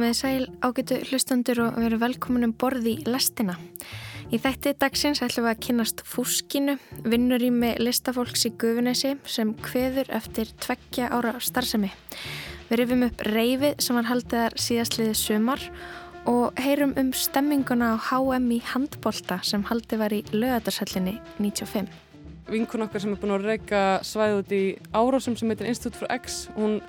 Komiði sæl ágætu hlustandur og veru velkomin um borði í lestina. Í þætti dagsins ætlum við að kynast fúskinu, vinnurými listafólks í Guðunesi sem kveður eftir tveggja ára starfsemi. Við rifum upp reyfið sem var haldiðar síðastliðið sumar og heyrum um stemminguna á HM í handbolta sem haldið var í lögadarshallinni 95. Vinkun okkar sem er búin að reyka svæð út í árásum sem heitir Institute for X, hún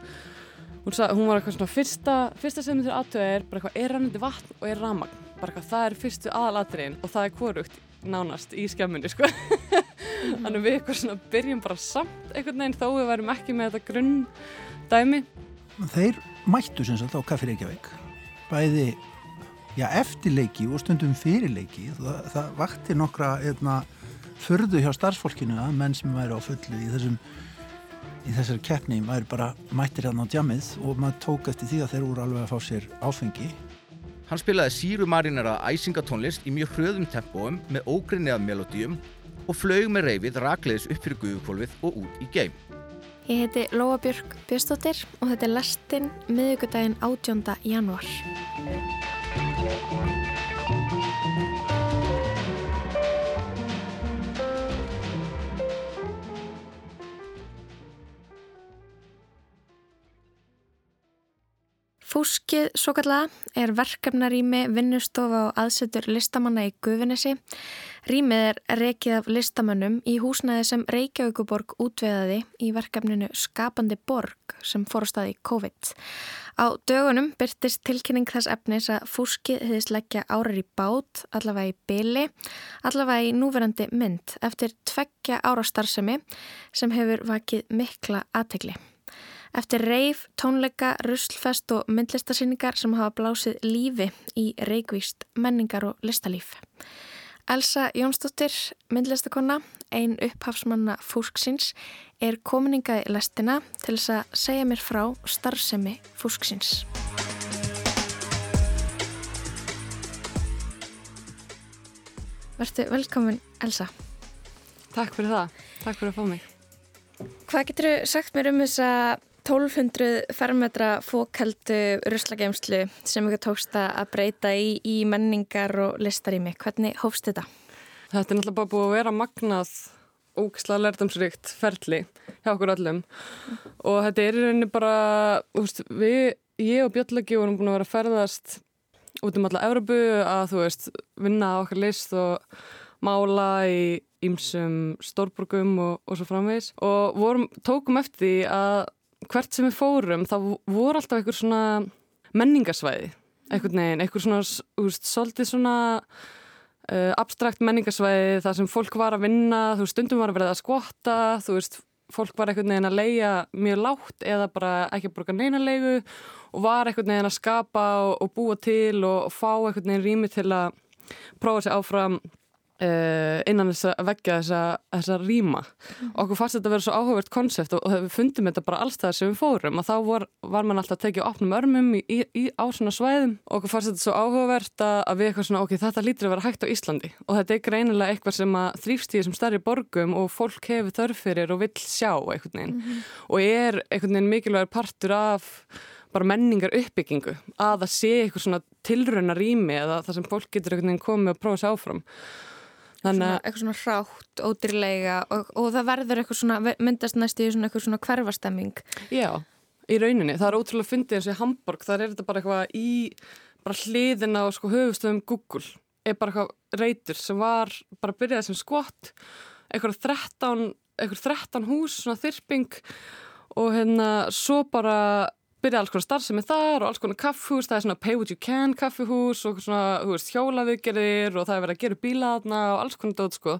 hún, sað, hún var eitthvað svona fyrsta, fyrsta sem myndir aðtöða er bara eitthvað er rannandi vatn og er ramagn bara eitthvað það er fyrstu aðalatriðin og það er korugt nánast í skemmunni sko. Mm. þannig við eitthvað svona byrjum bara samt einhvern veginn þó við værum ekki með þetta grunn dæmi. Þeir mættu sem sagt á Kaffi Reykjavík bæði já, eftirleiki og stundum fyrirleiki það, það vakti nokkra hérna, förðu hjá starfsfólkinu að menn sem væri á fullu í þessum í þessari keppni maður bara mættir hérna á djamið og maður tók eftir því að þeir voru alveg að fá sér áfengi Hann spilaði síru marinara æsingatónlist í mjög hröðum tempóum með ógrinniðað melodíum og flög með reyfið rakleðis upp fyrir guðukvolvið og út í geim. Ég heiti Lóa Björg Björnstóttir og þetta er lestinn miðugudaginn 18. januar. Fúskið svo kallaða er verkefnarími vinnustofa og aðsetur listamanna í Guðvinnesi. Rímið er rekið af listamannum í húsnæði sem Reykjavíkuborg útveðaði í verkefninu Skapandi borg sem fórstaði COVID. Á dögunum byrtist tilkynning þess efnis að fúskið hefðist leggja árar í bát, allavega í byli, allavega í núverandi mynd eftir tveggja ára starfsemi sem hefur vakið mikla aðtegli. Eftir reif, tónleika, ruslfest og myndlistarsýningar sem hafa blásið lífi í reikvíst menningar og listalíf. Elsa Jónsdóttir, myndlistakonna, ein upphafsmanna fúsksins, er kominingað í lestina til þess að segja mér frá starfsemi fúsksins. Verður velkomin Elsa. Takk fyrir það. Takk fyrir að fá mig. Hvað getur þú sagt mér um þess að 1200 fermetra fókaldu ruslageimslu sem ykkur tókst að breyta í, í menningar og listarými. Hvernig hófst þetta? Þetta er náttúrulega bara búið að vera magnað ógislega lærdomsrikt ferli hjá okkur öllum og þetta er í rauninni bara, veist, við, ég og Björnlegi vorum búin að vera að ferðast út um alla Európu að þú veist, vinna á okkar list og mála í ímsum stórburgum og, og svo framvegs og vorum, tókum eftir því að hvert sem við fórum þá voru alltaf einhver svona menningasvæði einhvern veginn, einhver svona úst, svolítið svona uh, abstrakt menningasvæði þar sem fólk var að vinna þú veist, stundum var að verða að skvotta þú veist, fólk var einhvern veginn að leia mjög látt eða bara ekki að bruka neina leigu og var einhvern veginn að skapa og, og búa til og, og fá einhvern veginn rými til að prófa sér áfram innan þess að vekja þessa, þessa rýma. Mm. okkur fannst þetta að vera svo áhugavert konsept og, og við fundum þetta bara allstað sem við fórum. Og þá var, var mann alltaf að tekja opnum örmum í, í, á svona svæðum. Og okkur fannst þetta svo áhugavert að við eitthvað svona ok, þetta lítur að vera hægt á Íslandi. Og þetta er greinilega eitthvað sem að þrýfst í þessum starri borgum og fólk hefur þörfirir og vill sjá eitthvað mm -hmm. og er eitthvað mikilvægur partur af bara menningar uppbyggingu að það sé eitthvað svona tilröna rými eða það sem fólk getur komið og prófa sér áfram Að eitthvað svona hrátt, ódýrlega og, og það verður eitthvað svona, myndast næst í svona eitthvað svona hverfastemming. Já, í rauninni. Það er ótrúlega fyndið eins og í Hamburg, þar er þetta bara eitthvað í bara hliðina og sko höfustöðum Google er bara eitthvað reytur sem var bara byrjað sem skott, eitthvað 13, eitthvað 13 hús, svona þyrping og hérna svo bara byrjaði alls konar starfsemi þar og alls konar kaffhús, það er svona pay what you can kaffihús og svona, þú veist, hjólaviðgerðir og það er verið að gera bílaðna og alls konar dót, sko.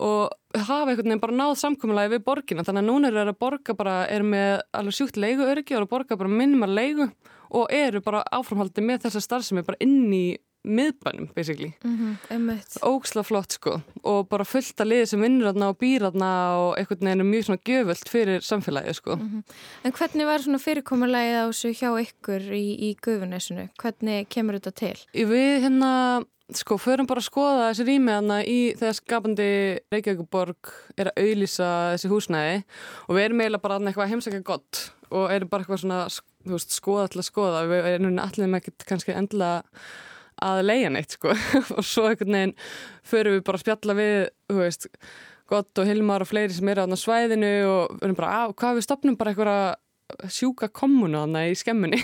Og hafa einhvern veginn bara náð samkominnlega við borgina. Þannig að núna er það að borga bara er með alveg sjúkt leigu öryggi og borga bara minnumar leigu og eru bara áframhaldi með þessa starfsemi bara inn í miðbænum basically mm -hmm, ógsla flott sko og bara fullt að liði sem vinnur og býr aðna og einhvern veginn er mjög svona gjöföld fyrir samfélagi sko mm -hmm. En hvernig var svona fyrirkomulegið á þessu hjá ykkur í, í gufunesinu? Hvernig kemur þetta til? Við hérna sko förum bara að skoða þessi rými aðna í þegar skapandi Reykjavíkuborg er að auðlýsa þessi húsnæði og við erum eiginlega bara eitthvað heimsækja gott og erum bara eitthvað svona veist, skoða til að skoða við erum allir með ekkert kannski endilega að leia neitt sko. Og svo einhvern veginn förum við bara að spjalla við, þú veist Gott og Hilmar og fleiri sem eru á svæðinu og við erum bara, að hvað við stopnum bara einhverja sjúka kommunu þarna í skemmunni.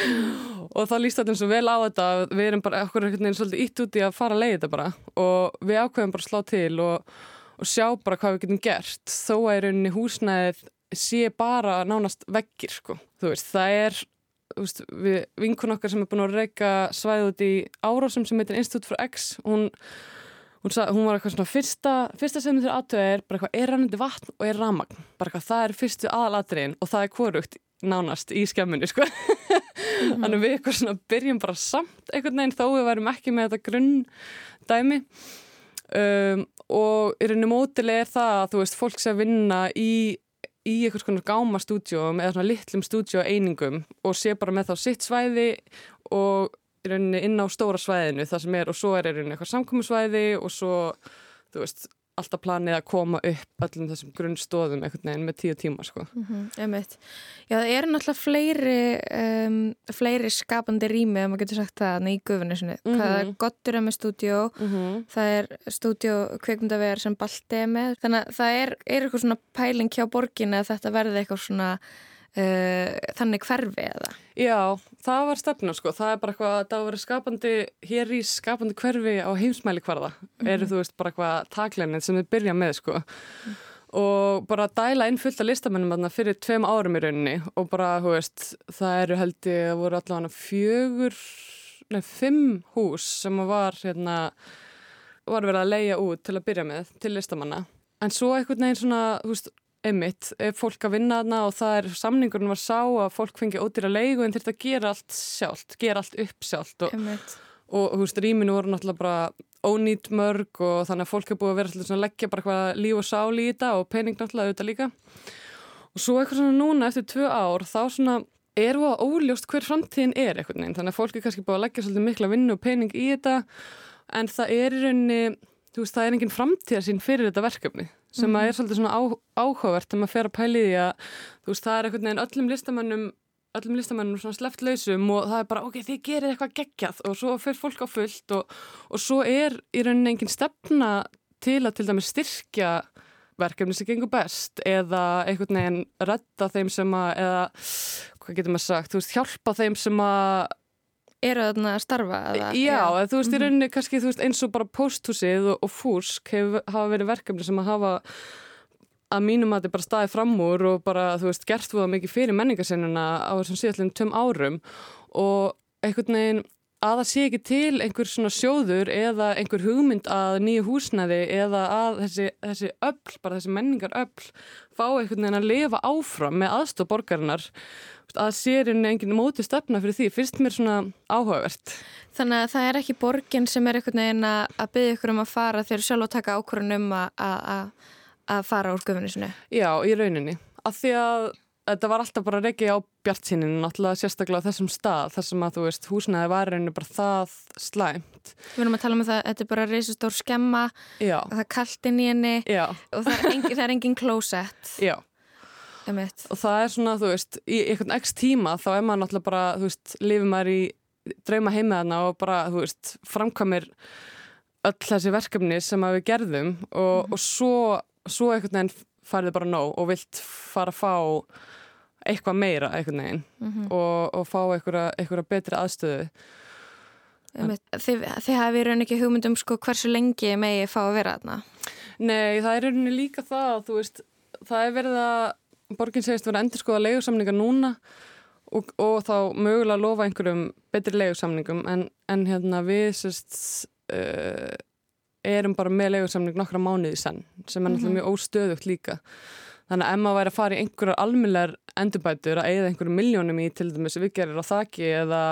Og það líst allir svo vel á þetta við erum bara okkur einhvern veginn svolítið ítt út í að fara að leiða þetta bara. Og við ákveðum bara að slá til og, og sjá bara hvað við getum gert. Þó að í rauninni húsnæðið sé bara nánast veggir sko. þú veist, það er veist, við vinkun okkar sem er búin að reyka svæðið út í árásum sem heitir Institute for X hún Hún, sa, hún var eitthvað svona fyrsta, fyrsta sem þér aðtöða er bara eitthvað er rannandi vatn og er ramagn bara eitthvað það er fyrstu aðalatriðin og það er korugt nánast í skemminu sko. mm. þannig við eitthvað svona byrjum bara samt einhvern veginn þó við værum ekki með þetta grunndæmi um, og í rauninu mótileg er það að þú veist fólk að vinna í í einhvers konar gáma stúdjóum eða svona litlum stúdjóeiningum og sé bara með þá sitt svæði og inn á stóra svæðinu það sem er og svo er eitthvað samkominsvæði og svo, þú veist, alltaf planið að koma upp öllum þessum grunnstóðum einhvern veginn með tíu tíma sko. Mm -hmm, Já, það eru náttúrulega fleiri um, fleiri skapandi rými ef maður getur sagt það í guðvinni mm -hmm. það er gottur með stúdjó mm -hmm. það er stúdjó kveikmyndavegar sem balti með, þannig að það er, er eitthvað svona pæling hjá borgin að þetta verði eitthvað svona þannig hverfi eða? Já, það var stefna sko, það er bara eitthvað að það var skapandi, hér í skapandi hverfi á heimsmæli hverða mm -hmm. eru þú veist bara eitthvað takleinin sem við byrja með sko mm. og bara dæla inn fullt af listamennum fyrir tveim árum í rauninni og bara, þú veist, það eru held ég að voru allavega fjögur nefn, fimm hús sem var hérna, var verið að leia út til að byrja með, til listamanna en svo einhvern veginn svona, þú veist Einmitt, fólk að vinna þarna og það er samningurinn var sá að fólk fengi ódýra leigu en þurfti að gera allt sjálft, gera allt upp sjálft og, og þú veist, rýminu voru náttúrulega bara ónýtt mörg og þannig að fólk er búið að vera svona að leggja bara hvað líf og sál í þetta og pening náttúrulega auðvitað líka. Og svo eitthvað svona núna eftir tvö ár þá svona eru að óljóst hver framtíðin er eitthvað neinn, þannig að fólk er kannski búið að leggja svolítið mikla vinnu og pening í þetta en það er í rauninni, þú veist, það er engin framtíðarsýn fyrir þetta verkefni sem mm. er svolítið svona á, áhugavert þegar maður fer að pæli því að þú veist það er einhvern veginn öllum listamannum öllum listamannum svona sleft lausum og það er bara ok, þið gerir eitthvað geggjað og svo fyrir fólk á fullt og, og svo er í rauninni engin stefna til að til dæmis styrkja verkefni sem gengur best eða einhvern veginn redda þeim sem að eða hvað getur maður sagt, þú veist hjálpa þeim sem að eru þarna að starfa? Eða? Já, Já. þú veist, í mhm. rauninni kannski veist, eins og bara posthúsið og, og fúsk hef, hafa verið verkefni sem að hafa að mínum að þetta bara staði fram úr og bara, þú veist, gert þú það mikið fyrir menningarsinnuna á þessum síðallin töm árum og einhvern veginn að það sé ekki til einhver svona sjóður eða einhver hugmynd að nýju húsnaði eða að þessi, þessi öll, bara þessi menningar öll fá einhvern veginn að lifa áfram með aðstof borgarinnar að sér einhvern veginn móti stefna fyrir því, fyrst mér svona áhugavert. Þannig að það er ekki borgin sem er einhvern veginn að byggja ykkur um að fara þegar sjálf að taka ákvörðun um að fara úr guðvinni Já, í rauninni. Að því að þetta var alltaf bara reiki á bjartsýninu náttúrulega sérstaklega á þessum stað þar sem að þú veist húsnaði var reynir bara það slæmt. Við erum að tala um það þetta er bara reysastór skemma það er kallt inn í henni Já. og það er, engin, það er engin klósett. Og það er svona þú veist í einhvern ekst tíma þá er maður náttúrulega bara þú veist lifið maður í drauma heimaðana og bara þú veist framkvæmir öll þessi verkefni sem að við gerðum og, mm. og svo, svo einhvern veginn farið bara nóg og vilt fara að fá eitthvað meira einhvern veginn mm -hmm. og, og fá einhverja, einhverja betri aðstöðu Þið, þið hafi raun ekki hugmyndum sko hversu lengi megi fá að vera þarna? Nei, það er rauninni líka það þú veist, það er verið að borginn segist að vera endur skoða leigursamninga núna og, og þá mögulega að lofa einhverjum betri leigursamningum en, en hérna við sérst uh, erum bara með leigursamning nokkra mánuði senn sem er náttúrulega mm -hmm. mjög óstöðugt líka Þannig að ef maður væri að fara í einhverjar almillegar endurbætur að eigða einhverju miljónum í til dæmis viðgerir á þakki eða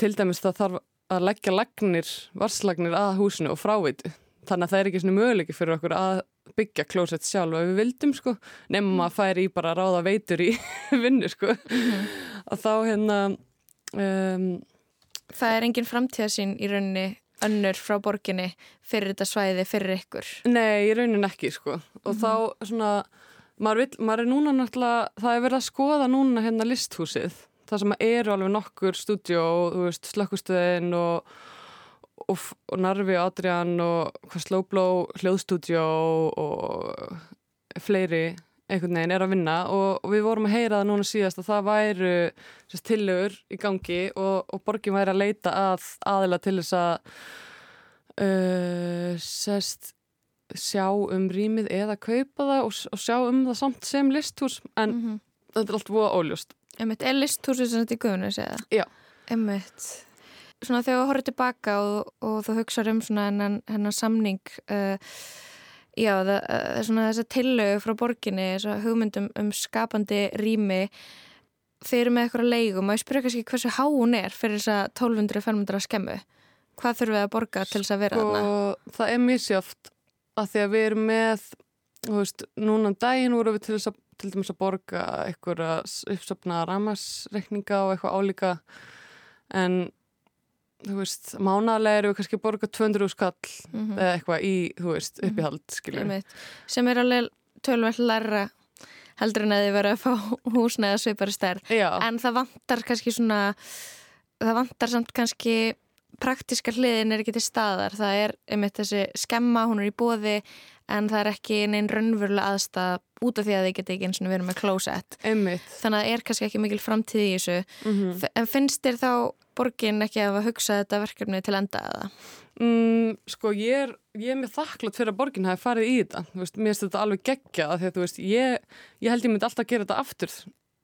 til dæmis það þarf að leggja lagnir, varslagnir að húsinu og frávitu. Þannig að það er ekki svona möguleiki fyrir okkur að byggja klósett sjálf og við vildum sko, nefnum að færi í bara ráða veitur í vinnu sko. Mm. Að þá hérna... Um, það er engin framtíðasín í rauninni önnur frá borginni fyrir þetta svæði fyrir ykkur? Nei, í rauninni ekki sko og mm þá svona maður, vill, maður er núna náttúrulega, það er verið að skoða núna hérna listhúsið það sem eru alveg nokkur stúdjó, veist, slökkustöðin og, og, og Narvi og Adrian og Slowblow hljóðstúdjó og fleiri einhvern veginn er að vinna og, og við vorum að heyra það núna síðast að það væru tillögur í gangi og, og borgin væri að leita að aðila til þess að uh, sérst sjá um rýmið eða kaupa það og, og sjá um það samt sem listhús en mm -hmm. þetta er allt búið óljóst Einmitt, er listhúsið sem þetta í guðunis eða? Já Einmitt Svona þegar þú horfður tilbaka og, og þú hugsaður um svona hennan, hennan samning uh, já, það, er svona þess að tillögu frá borginni, þess að hugmyndum um skapandi rými þeir eru með eitthvað leigum og ég spyrja kannski hversu há hún er fyrir þess að 1200-500 skemmu hvað þurfum við að borga til þess að vera sko, þarna? Það er misjáft að því að við erum með þú veist, núna um daginn vorum við til þess að til dæmis að borga eitthvað uppsöfna ramasreikninga og eitthvað álíka en þú veist, mánalega eru við kannski að borga 200 skall mm -hmm. eða eitthvað í, þú veist, mhm. uppihald mm -hmm. sem er alveg tölvægt læra heldur en að þið verið að fá húsna eða svipari stærn en það vantar kannski svona það vantar samt kannski praktiska hliðin er ekki til staðar það er einmitt þessi skemma, hún er í bóði en það er ekki neinn raunverulega aðstæða út af því að þið geta ekki eins og verið með closet einmitt. þannig að það er kannski ekki mikil framtíð í þessu mm -hmm. en finnst þér þá borgin ekki að hugsa þetta verkefni til enda eða? Mm, sko ég er, ég er með þakklátt fyrir að borgin hafi farið í þetta veist, mér finnst þetta alveg geggja því að veist, ég, ég held ég myndi alltaf að gera þetta aftur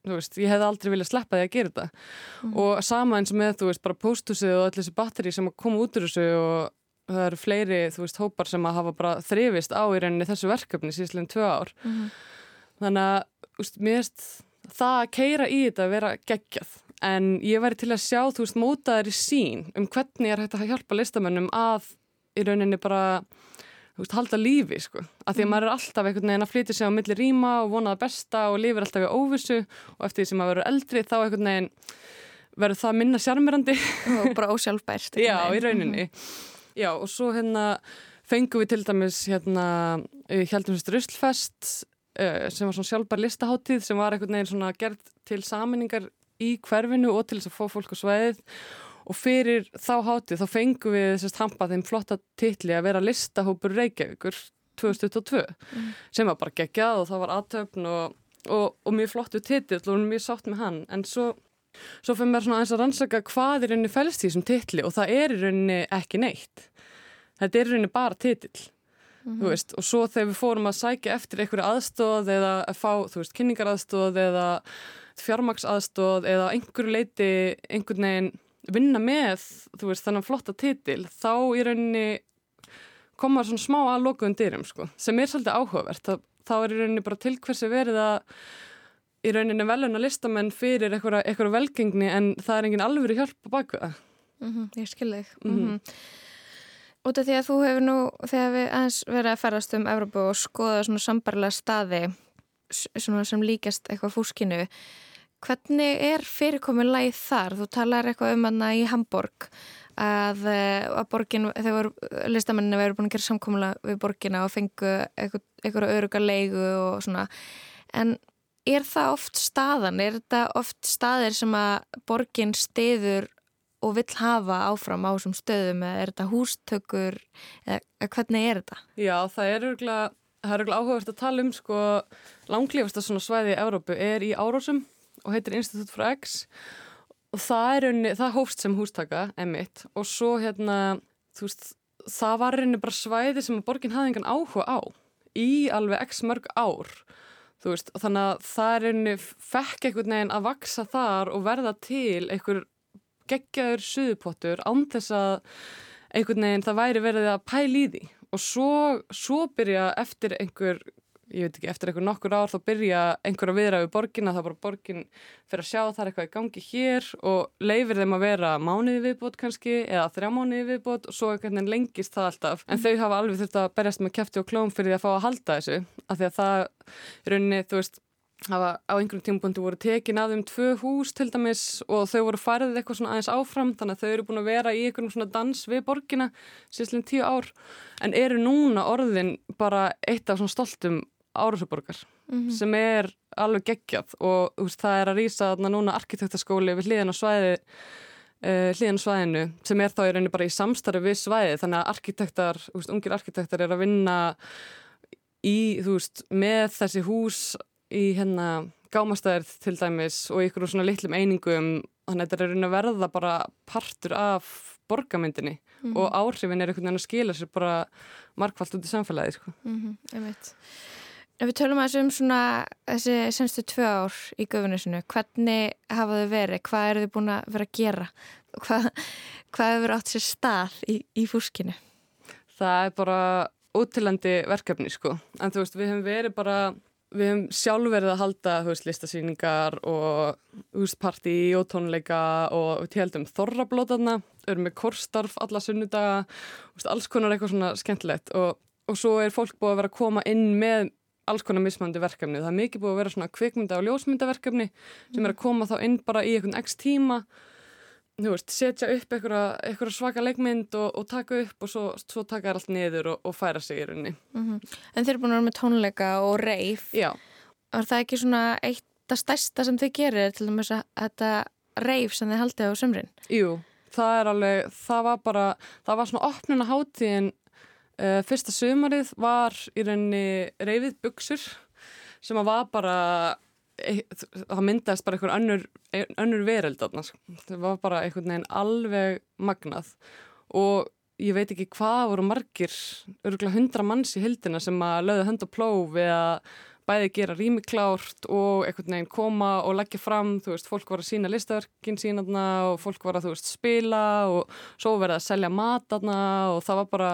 veist, ég hef aldrei viljað sleppa því að gera þetta mm. og sama eins með þú veist bara pósthúsið og allir þessi batteri sem að koma út úr þessu og það eru fleiri þú veist hópar sem að hafa bara þrifist á í rauninni þessu verkefni síðan tvö ár mm. þannig að mér finnst það að keira í þetta að vera geggjað en ég væri til að sjá, þú veist, mótaðar í sín um hvernig er hægt að hjálpa listamönnum að í rauninni bara þú veist, halda lífi, sko. Að því að mm. maður er alltaf einhvern veginn að flytja sig á milli ríma og vonaða besta og lifir alltaf í óvissu og eftir því sem maður verður eldri þá einhvern veginn verður það minna sjármyrandi og bara ósjálfbært Já, í rauninni. Já, og svo hérna fengum við til dæmis hérna, heldum við Ruslfest eh, sem var svona sjálfbær listaháttíð sem var einhvern veginn svona gerð til saminningar í hverfinu og til þess að fá fólk á sveið og fyrir þá hátið þá fengum við þessast hampað þeim flotta titli að vera listahópur Reykjavíkur 2022 mm. sem var bara geggjað og það var aðtöfn og, og, og mjög flottu titill og mjög sátt með hann en svo, svo fyrir mér svona eins að rannsaka hvað er rauninni fælst í þessum titli og það er rauninni ekki neitt þetta er rauninni bara titill Mm -hmm. og svo þegar við fórum að sækja eftir einhverju aðstóð eða að fá veist, kynningaraðstóð eða fjármaksaðstóð vinna með veist, þannig flotta titil þá í rauninni koma svona smá að lokuðum dyrum sko, sem er svolítið áhugavert. Þá, þá er í rauninni bara til hversi verið að í rauninni veluna listamenn fyrir einhverju velgengni en það er engin alveg hjálp á baku það. Mm -hmm, Ég skilði mm -hmm. Út af því að þú hefur nú þegar við aðeins verið að ferast um Evrópu og skoða svona sambarlega staði svona sem líkast eitthvað fúskinu Hvernig er fyrirkomin læð þar? Þú talar eitthvað um hana í Hamburg að, eh, að borgin, þegar listamenninni verður búin að gera samkomla við borgina og fengu eitthvað öruga leigu og svona. En er það oft staðan? Er þetta oft staðir sem að borgin stiður og vill hafa áfram á þessum stöðum eða er þetta hústökur eða hvernig er þetta? Já, það er örgulega áhugavert að tala um sko langlífasta svona svæði í Európu er í Árósum og heitir Institute for X. Og það er unni, það hófst sem hústaka emitt og svo hérna þú veist, það var unni bara svæði sem borgin hafði engan áhuga á í alveg x mörg ár þú veist, þannig að það er unni fekk einhvern veginn að vaksa þar og verða til einhver geggjaður suðupottur án þess að einhvern veginn það væri verið að pæli í því. Og svo, svo byrja eftir einhver ég veit ekki, eftir eitthvað nokkur ár þá byrja einhver að viðra við borgin að það bara borgin fyrir að sjá það er eitthvað í gangi hér og leifir þeim að vera mánuði viðbót kannski eða þrjá mánuði viðbót og svo einhvern veginn lengist það alltaf. En þau hafa alveg þurft að berjast með kæfti og klóm fyrir að fá að halda þessu af því að það, rauninni, þú veist hafa á einhverjum tímpunktu voru tekin að um tvö hús til dæmis og þau voru farið eitthvað svona aðeins áfram þannig að þau eru búin að vera í einhverjum svona dans við borgina síðan tíu ár. En eru núna orðin bara eitt af svona stoltum Árasuborgar mm -hmm. sem er alveg geggjað og veist, það er að rýsa núna arkitektaskóli við hliðin á svæði uh, hliðin á svæðinu sem er þá í rauninni bara í samstarfi við svæði þannig að arkitektar, veist, ungir arkitektar er að vinna í, þú veist, með þessi hús í hérna gámastæðir til dæmis og ykkur svona litlum einingum þannig að þetta er rauninni að verða bara partur af borgamyndinni mm -hmm. og áhrifin er einhvern veginn að skila sér bara markvallt út í samfélagi sko. mm -hmm, Ef við tölum að þessum svona þessi senstu tvö ár í göfunisinu hvernig hafa þau verið? Hvað eru þau búin að vera að gera? Hvað, hvað hefur átt sér stað í, í fúskinu? Það er bara ótilandi verkefni sko en þú veist við hefum verið bara við hefum sjálf verið að halda veist, listasýningar og veist, partí og tónleika og við heldum þorrablótaðna erum með korstarf alla sunnudaga, alls konar eitthvað svona skemmtilegt og, og svo er fólk búið að vera að koma inn með alls konar mismandi verkefni. Það er mikið búið að vera svona kvikmynda og ljósmyndaverkefni sem er að koma þá inn bara í einhvern x tíma veist, setja upp eitthvað svaka leikmynd og, og taka upp og svo, svo taka það allt niður og, og færa sig í rauninni. Mm -hmm. En þeir eru búin að vera með tónleika og reif. Já. Er það ekki svona eitt að stærsta sem þið gerir til dæmis að þetta reif sem þið haldið á sömrin? Jú, það er alveg, það var bara, það var svona opnuna hátíðin uh, fyrsta sömarið var í rauninni reyfið buksur sem að var bara e, það myndast bara einhver önnur, önnur vereld það var bara einhvern veginn alveg magnað. Og ég veit ekki hvað voru margir örgulega hundra manns í hildina sem að lögðu hönd og plóf við að bæði gera rýmiklárt og einhvern veginn koma og leggja fram, þú veist, fólk var að sína listaverkin sínaðna og fólk var að, þú veist, spila og svo verið að selja mataðna og það var bara,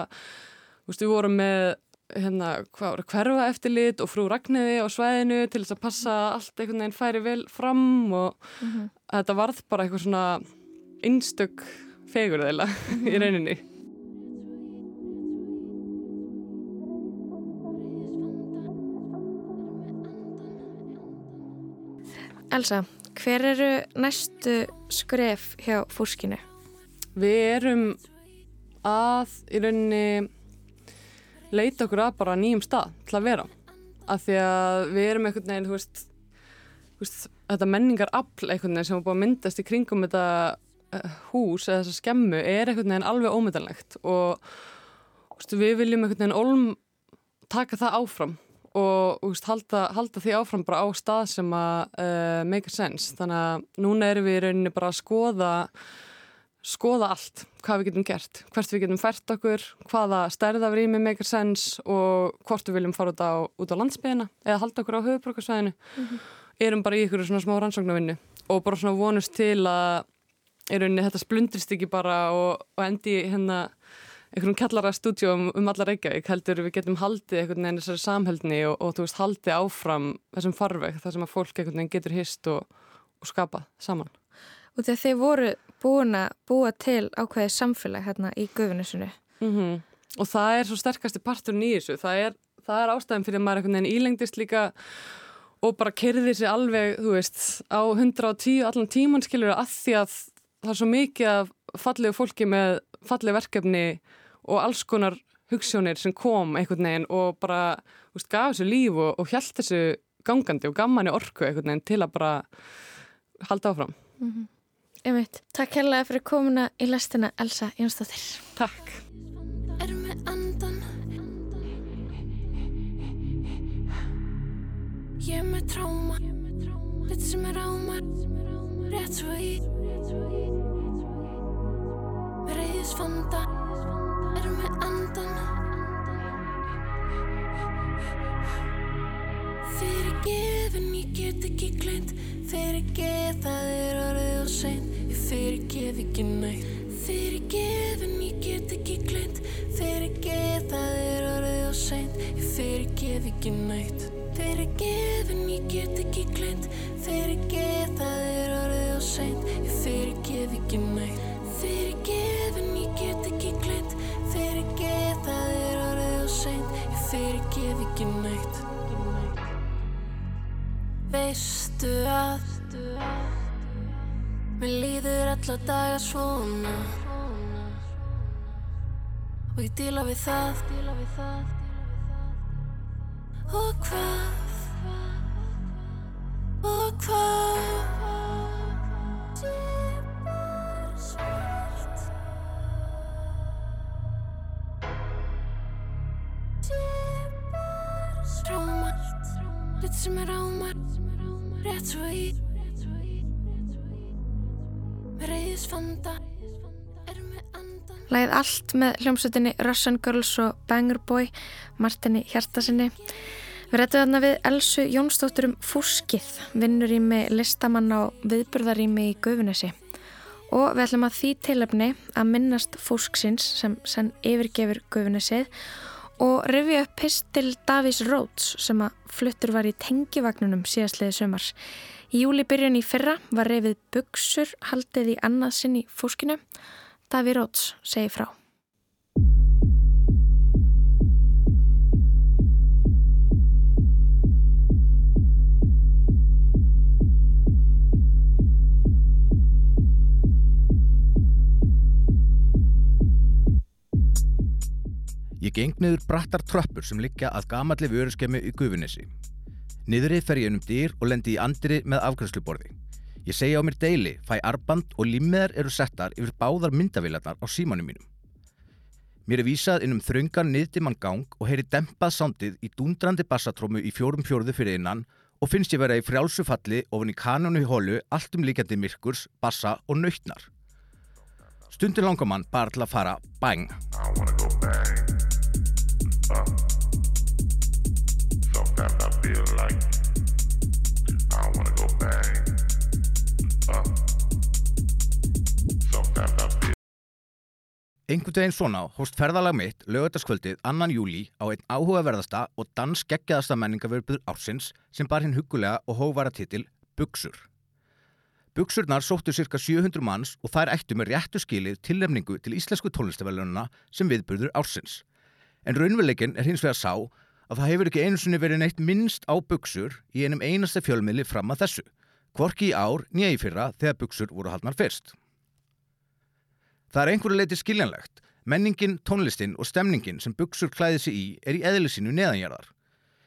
við vorum með hérna, hverfa eftirlit og frú Ragnæði á svæðinu til þess að passa allt einhvern veginn færi vel fram og mm -hmm. þetta varð bara eitthvað svona einstök fegur þeila mm -hmm. í rauninni. Elsa, hver eru næstu skref hjá fúskinu? Við erum að í rauninni leita okkur að bara nýjum stað til að vera. Af því að við erum einhvern veginn, þú veist, veist þetta menningar afl einhvern veginn sem er búin að myndast í kringum þetta uh, hús eða þessa skemmu er einhvern veginn alveg ómyndanlegt og veist, við viljum einhvern veginn olm taka það áfram og veist, halda, halda því áfram bara á stað sem að uh, make sense þannig að núna erum við í rauninni bara að skoða skoða allt, hvað við getum gert hvert við getum fært okkur, hvaða stærðafrými make sense og hvort við viljum fara út á, út á landsbyðina eða halda okkur á höfuborgarsvæðinu mm -hmm. erum bara í ykkur svona smá rannsóknarvinni og bara svona vonust til að í rauninni þetta splundrist ekki bara og, og endi hérna einhvern kallara stúdjum um alla Reykjavík heldur við getum haldið einhvern veginn þessari samhældni og, og þú veist haldið áfram þessum farveg þar sem að fólk einhvern veginn getur hist og, og skapa saman. Og þegar þeir voru búin að búa til ákveðið samfélag hérna í gufinisunu. Mm -hmm. Og það er svo sterkasti partur nýjus það er, það er ástæðan fyrir að maður einhvern veginn ílengdist líka og bara kerði sér alveg, þú veist, á 110 allan tíman skilur að því að það er svo mikið af fallegu fólki með fallegu verkefni og alls konar hugssjónir sem kom einhvern veginn og bara veist, gaf þessu líf og, og hjælt þessu gangandi og gammani orku einhvern veginn til að bara halda áfram. Mm -hmm. Einmitt. Takk hérlega fyrir komuna í lastina Elsa Jónsdóttir. Takk. Ég er með tráma Litt sem er ámar Rétt svo í Mér reyðis fanda erum við andan Fyrir gefin ég get ekki gleynd Fyrir geð það er orðið og sein Ég fyrir gef ekki nætt Fyrir gefin ég get ekki gleynd Fyrir geð það er orðið og sein Ég fyrir gef ekki nætt Fyrir gefin ég get ekki gleynd Fyrir geð það er orðið og sein Ég fyrir gef ekki nætt Fyrir gefin ég get ekki gleynd fyrir geð það er orðið og seint ég fyrir geð ekki nætt Veistu að. Mér líður alla daga svona. Og ég díla við það. Og hvað? Sem rétt svo í með reyðisfanda er með andan Læð allt með hljómsutinni Russian Girls og Banger Boy Martini Hjartasinni Við rættum þarna við Elsu Jónsdóttur um fúskið vinnur í með listamann á viðburðarými í Guðunessi og við ætlum að því tilöfni að minnast fúsksins sem senn yfirgefur Guðunessið og rifja upp pistil Davís Róts sem að fluttur var í tengivagnunum síðastliði sömars. Í júli byrjun í fyrra var rifið buksur haldið í annað sinn í fúskinu. Daví Róts segi frá. Ég geng niður brattar tröppur sem liggja að gamalli vöruskemi í Gufunissi. Niðri fer ég um dyr og lendi í andri með afgrænsluborði. Ég segja á mér deili, fæ arband og limmiðar eru settar yfir báðar myndavillarnar á símanum mínum. Mér er vísað inn um þröngan niðdimann gang og heyri dempað sándið í dundrandi bassatrómu í fjórum fjórðu fyrir innan og finnst ég vera í frjálsu falli ofin í kanonu í hólu allt um líkjandi myrkurs, bassa og nöytnar. Stundur langar mann bara til að fara bang. Einhvern veginn svona hóst ferðalag mitt lögataskvöldið annan júli á einn áhugaverðasta og dansgeggjaðasta menningarverfið ársins sem bar hinn hugulega og hóvara titil Bugsur. Bugsurnar sóttu cirka 700 manns og þær ættu með réttu skilið tilnefningu til íslensku tónlistafælununa sem viðburður ársins. En raunveruleikin er hins vegar sá að það hefur ekki einu sinni verið neitt minnst á buksur í einum einasta fjölmiðli fram að þessu, hvorki í ár nýja í fyrra þegar buksur voru haldnar fyrst. Það er einhverju leiti skiljanlegt. Menningin, tónlistin og stemningin sem buksur klæði sig í er í eðlisínu neðanjarðar.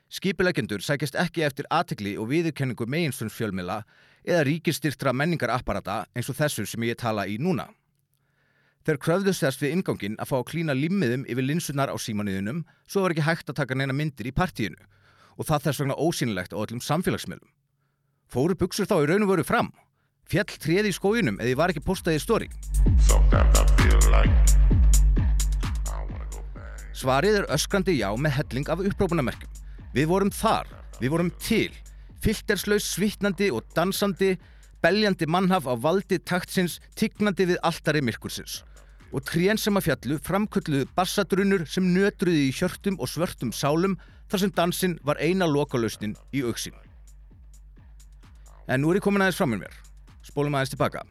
Skipilegendur sækjast ekki eftir aðtegli og viðurkenningu meginstunns fjölmila eða ríkistyrtra menningarapparata eins og þessu sem ég tala í núna. Þeir kröfðust þess við ingangin að fá að klína limmiðum yfir linsunar á símanuðunum svo var ekki hægt að taka neina myndir í partíinu og það þess vegna ósynlegt á öllum samfélagsmiðlum. Fóru buksur þá í raun og veru fram? Fjall treði í skójunum eða ég var ekki postaði í stóri? Svarið er öskrandi já með helling af upprópunamerkjum. Við vorum þar, við vorum til, filterslaus, svitnandi og dansandi, beljandi mannhaf á valdi taktsins, tignandi við alltari myrkursins. Og trén sem að fjallu framkölluðu bassadrunur sem nötruði í hjörtum og svörtum sálum þar sem dansinn var eina lokalausnin í auksin. En nú er ég komin aðeins fram með mér. Spólum aðeins tilbaka.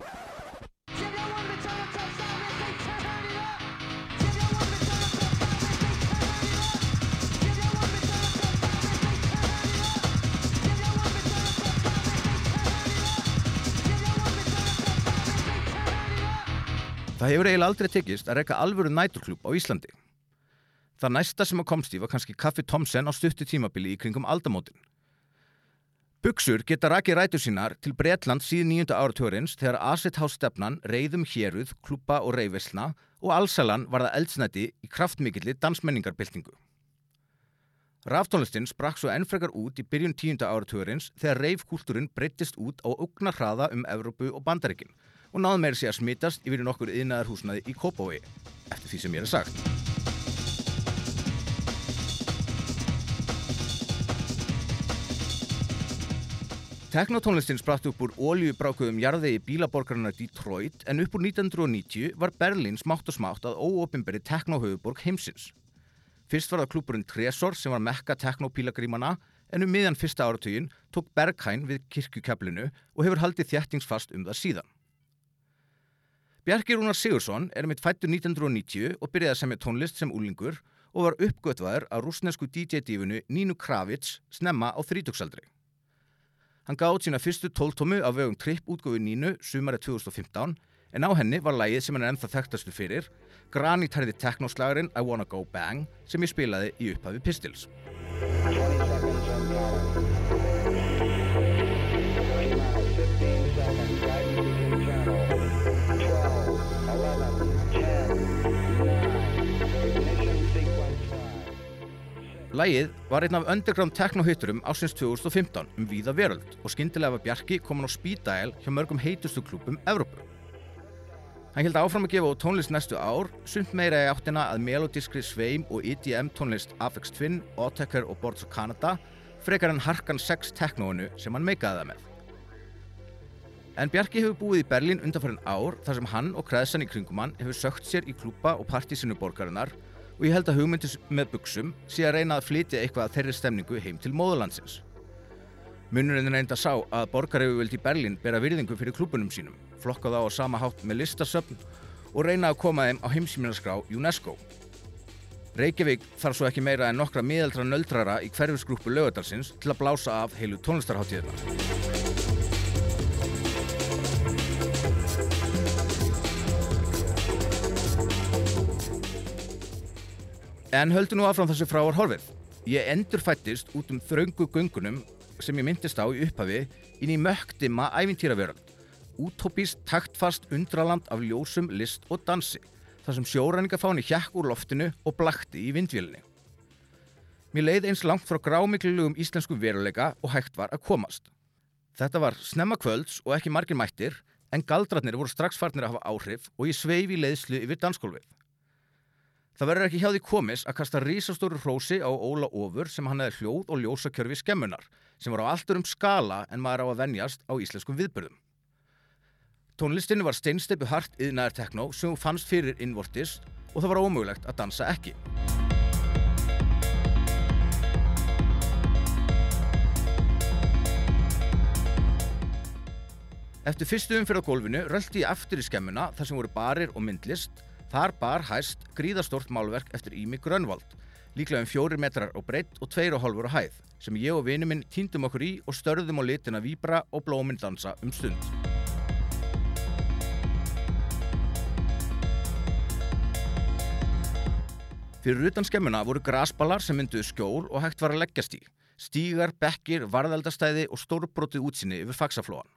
Það hefur eiginlega aldrei tekist að reyka alvöru næturklub á Íslandi. Það næsta sem að komst í var kannski Kaffi Tomsen á stuttu tímabili í kringum aldamótin. Bugsur geta rakið rætu sínar til Breitland síðan nýjunda áratörins þegar Asethás-stefnan reyðum héruð, klúpa og reyðveslna og allsalan var það eldsnætti í kraftmikilli dansmenningarbyltingu. Ráftónlistinn sprakk svo ennfrekar út í byrjun tíunda áratörins þegar reyðkúltúrin breyttist út á augna hraða um Evrópu og Bandaríkinn og náðu meira sér að smitast yfir nokkur yðnaðarhúsnaði í Kópavogi, eftir því sem ég er sagt. Teknotónlistin spratt upp úr óljubrákuðum jarðegi bílaborgarna Detroit en upp úr 1990 var Berlín smátt og smátt að óopimberi teknohauðuborg heimsins. Fyrst var það klúpurinn Tresor sem var mekka teknopílagrímana en um miðjan fyrsta áratugin tók Berghain við kirkjukeflinu og hefur haldið þjættingsfast um það síðan. Bjarki Rúnar Sigursson er mitt fættur 1990 og byrjaði að semja tónlist sem úlingur og var uppgötvaður á rúsnesku DJ-dífunu Nínu Kravits snemma á þrítöksaldri. Hann gátt sína fyrstu tóltómu á vögum tripp útgöfu Nínu sumari 2015 en á henni var lægið sem hann er ennþá þekktastu fyrir granítærði teknoslagurinn I Wanna Go Bang sem ég spilaði í upphafi Pistils. Lægið var einn af underground techno-hitturum ásins 2015 um víða veröld og skyndilega var Bjarki komin á spítæl hjá mörgum heitustu klúpum Evrópu. Hann held áfram að gefa á tónlist næstu ár, sumt meira í áttina að melodískri sveim og EDM tónlist Afex Twin, Otecker og Boards of Canada frekar en harkan 6 technoinu sem hann meikaði það með. En Bjarki hefur búið í Berlín undanfærin ár þar sem hann og kreðsan í kringum hann hefur sökt sér í klúpa og partísinu borgarinnar og ég held að hugmyndis með buksum sé að reyna að flytja eitthvað að þeirri stemningu heim til móðurlandsins. Munurinn enda sá að borgarhefuvöld í Berlín bera virðingu fyrir klúbunum sínum, flokka þá á sama hátt með listasöfn og reyna að koma þeim á heimsýminaskrá UNESCO. Reykjavík þarf svo ekki meira en nokkra miðaldra nöldrara í hverfisgrúpu lögadalsins til að blása af heilu tónlistarháttíðina. En höldu nú áfram þessu fráar horfið. Ég endur fættist út um þraungu gungunum sem ég myndist á í upphafi inn í mögdima ævintýraveröld. Útópist, taktfast undraland af ljósum, list og dansi. Þar sem sjóræningafáni hjakk úr loftinu og blakti í vindvílinni. Mér leið eins langt frá grámiklugum íslensku veruleika og hægt var að komast. Þetta var snemma kvölds og ekki margir mættir en galdratnir voru strax farnir að hafa áhrif og ég sveif í leiðslu yfir danskólfið. Það verður ekki hjá því komis að kasta rísastóru hrósi á Óla Ófur sem hann hefði hljóð og ljósakjörfi skemmunar sem var á alltur um skala en maður á að venjast á íslenskum viðbyrðum. Tónlistinni var steinsteipu hart yðnaðar tekno sem fannst fyrir innvortis og það var ómögulegt að dansa ekki. Eftir fyrstu umfyrð á gólfinu röldi ég aftur í skemmuna þar sem voru barir og myndlist Þar bar hæst gríðastort málverk eftir Ími Grönvald, líklega um fjóri metrar á breytt og tveir og hálfur á hæð, sem ég og vinnu minn týndum okkur í og störðum á litina víbra og blóminn dansa um stund. Fyrir utan skemmuna voru grasballar sem mynduðu skjól og hægt var að leggjast í, stígar, bekkir, varðaldastæði og stórbrótið útsinni yfir faksaflóan.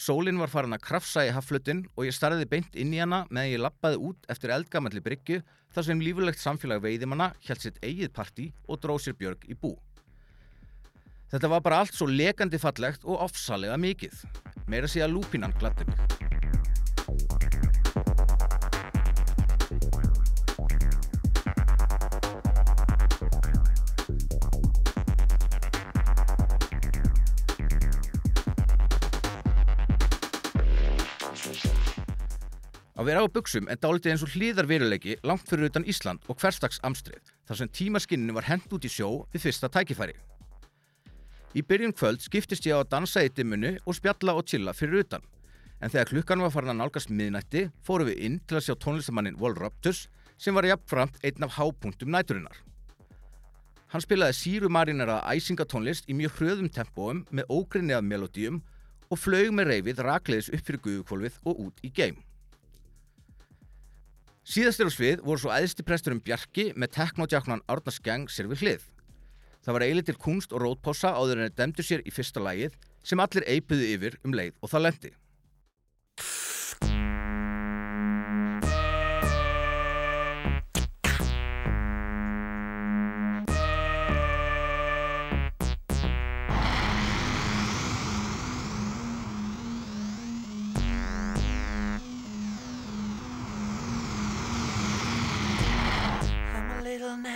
Sólinn var farin að krafsa í haflutin og ég starfiði beint inn í hana meðan ég lappaði út eftir eldgamalli bryggju þar sem lífulegt samfélag veiðimanna held sitt eigið parti og dróð sér björg í bú. Þetta var bara allt svo lekandi fallegt og ofsalega mikið. Meira sé að lúpinan gladdi Að vera á buksum er dálítið eins og hlýðar veruleiki langt fyrir utan Ísland og hverstags amstrið þar sem tímaskinninu var hend út í sjó við fyrsta tækifæri. Í byrjun kvöld skiptist ég á að dansa í dimunu og spjalla og chilla fyrir utan. En þegar klukkan var farin að nálgast miðnætti fórum við inn til að sjá tónlistamannin Wall Raptus sem var jafnframt einn af hápunktum næturinnar. Hann spilaði síru marinera æsingatónlist í mjög hröðum tempóum með ógrinni af melodíum og flög með reyfið rakleiðis upp fyrir guðukvolvið og út í geim. Síðastir á svið voru svo æðsti presturum Bjarki með teknodjáknan Árna Skjang sér við hlið. Það var eilitil kunst og rótpása áður en það demdu sér í fyrsta lægið sem allir eipiðu yfir um leið og það lendi.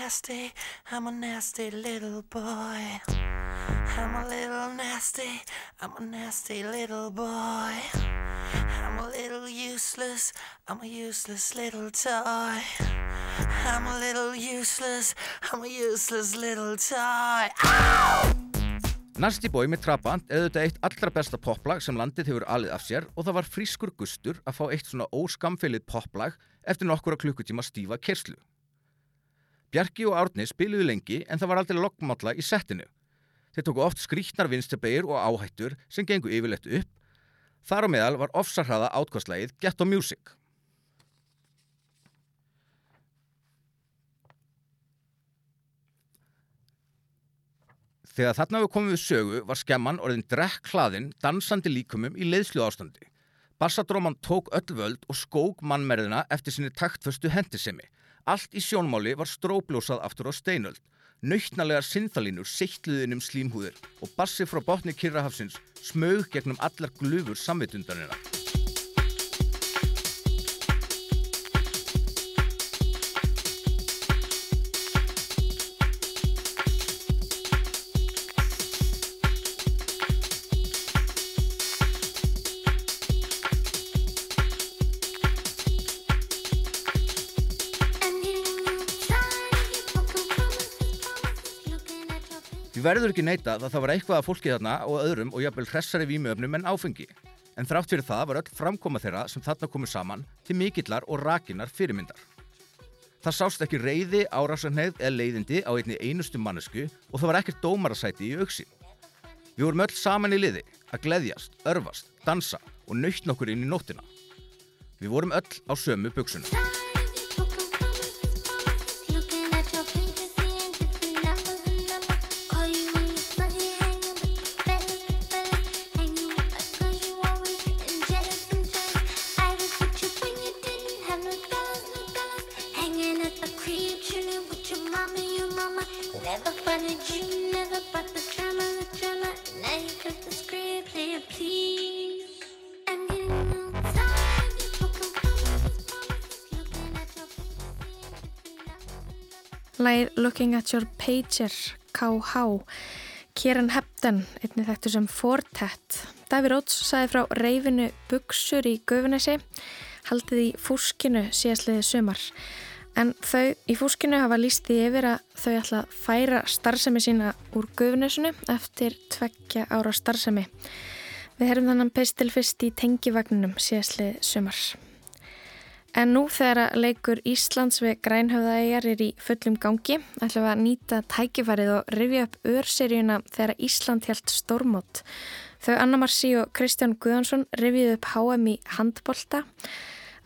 Nasty, I'm a nasty little boy. I'm a little nasty, I'm a nasty little boy. I'm a little useless, I'm a useless little toy. I'm a little useless, I'm a useless little toy. Nasty Boy með Trabant er auðvitað eitt allra besta poplag sem landið hefur alið af sér og það var frískur gustur að fá eitt svona óskamfilið poplag eftir nokkura klukkutíma stífa kerslu. Bjarki og Árni spiluðu lengi en það var aldrei lokkmálla í settinu. Þeir tóku oft skrítnar vinstabegir og áhættur sem gengu yfirleitt upp. Þar á meðal var ofsarhraða átkvæmslægið Ghetto Music. Þegar þarna við komum við sögu var skemman orðin drekk hlaðinn dansandi líkumum í leiðslu ástandi. Bassadróman tók öll völd og skók mannmerðina eftir sinni taktföstu hendisemi Allt í sjónmáli var stróblósað aftur á steinöld. Nautnalegar synthalínur sittluði inn um slímhúðir og bassi frá botni Kyrrahafsins smög gegnum allar glufur samvitundanina. Verður ekki neita að það var eitthvað að fólki þarna og öðrum og jafnvel hressari vímuöfnum en áfengi. En þrátt fyrir það var öll framkoma þeirra sem þarna komu saman til mikillar og rakinar fyrirmyndar. Það sást ekki reyði, árásarneið eða leiðindi á einni einustu mannesku og það var ekkert dómarasæti í auksín. Við vorum öll saman í liði að gleðjast, örfast, dansa og nautn okkur inn í nóttina. Við vorum öll á sömu buksuna. Looking at Your Pager, KH, Kieran Hepton, einnig þekktu sem Fortet. Daví Róts saði frá reyfinu Bugsur í Guðunessi, haldið í fúskinu síðastliðið sumar. En þau í fúskinu hafa líst því yfir að þau ætla að færa starfsemi sína úr Guðunesinu eftir tveggja ára starfsemi. Við herum þannig pistil fyrst í tengivagninum síðastliðið sumar. En nú þegar leikur Íslands við grænhöfðaæjar er í fullum gangi ætlum við að nýta tækifærið og rifja upp örseríuna þegar Ísland held stórmót. Þau Anna Marci og Kristján Guðansson rifjuð upp HM í handbolta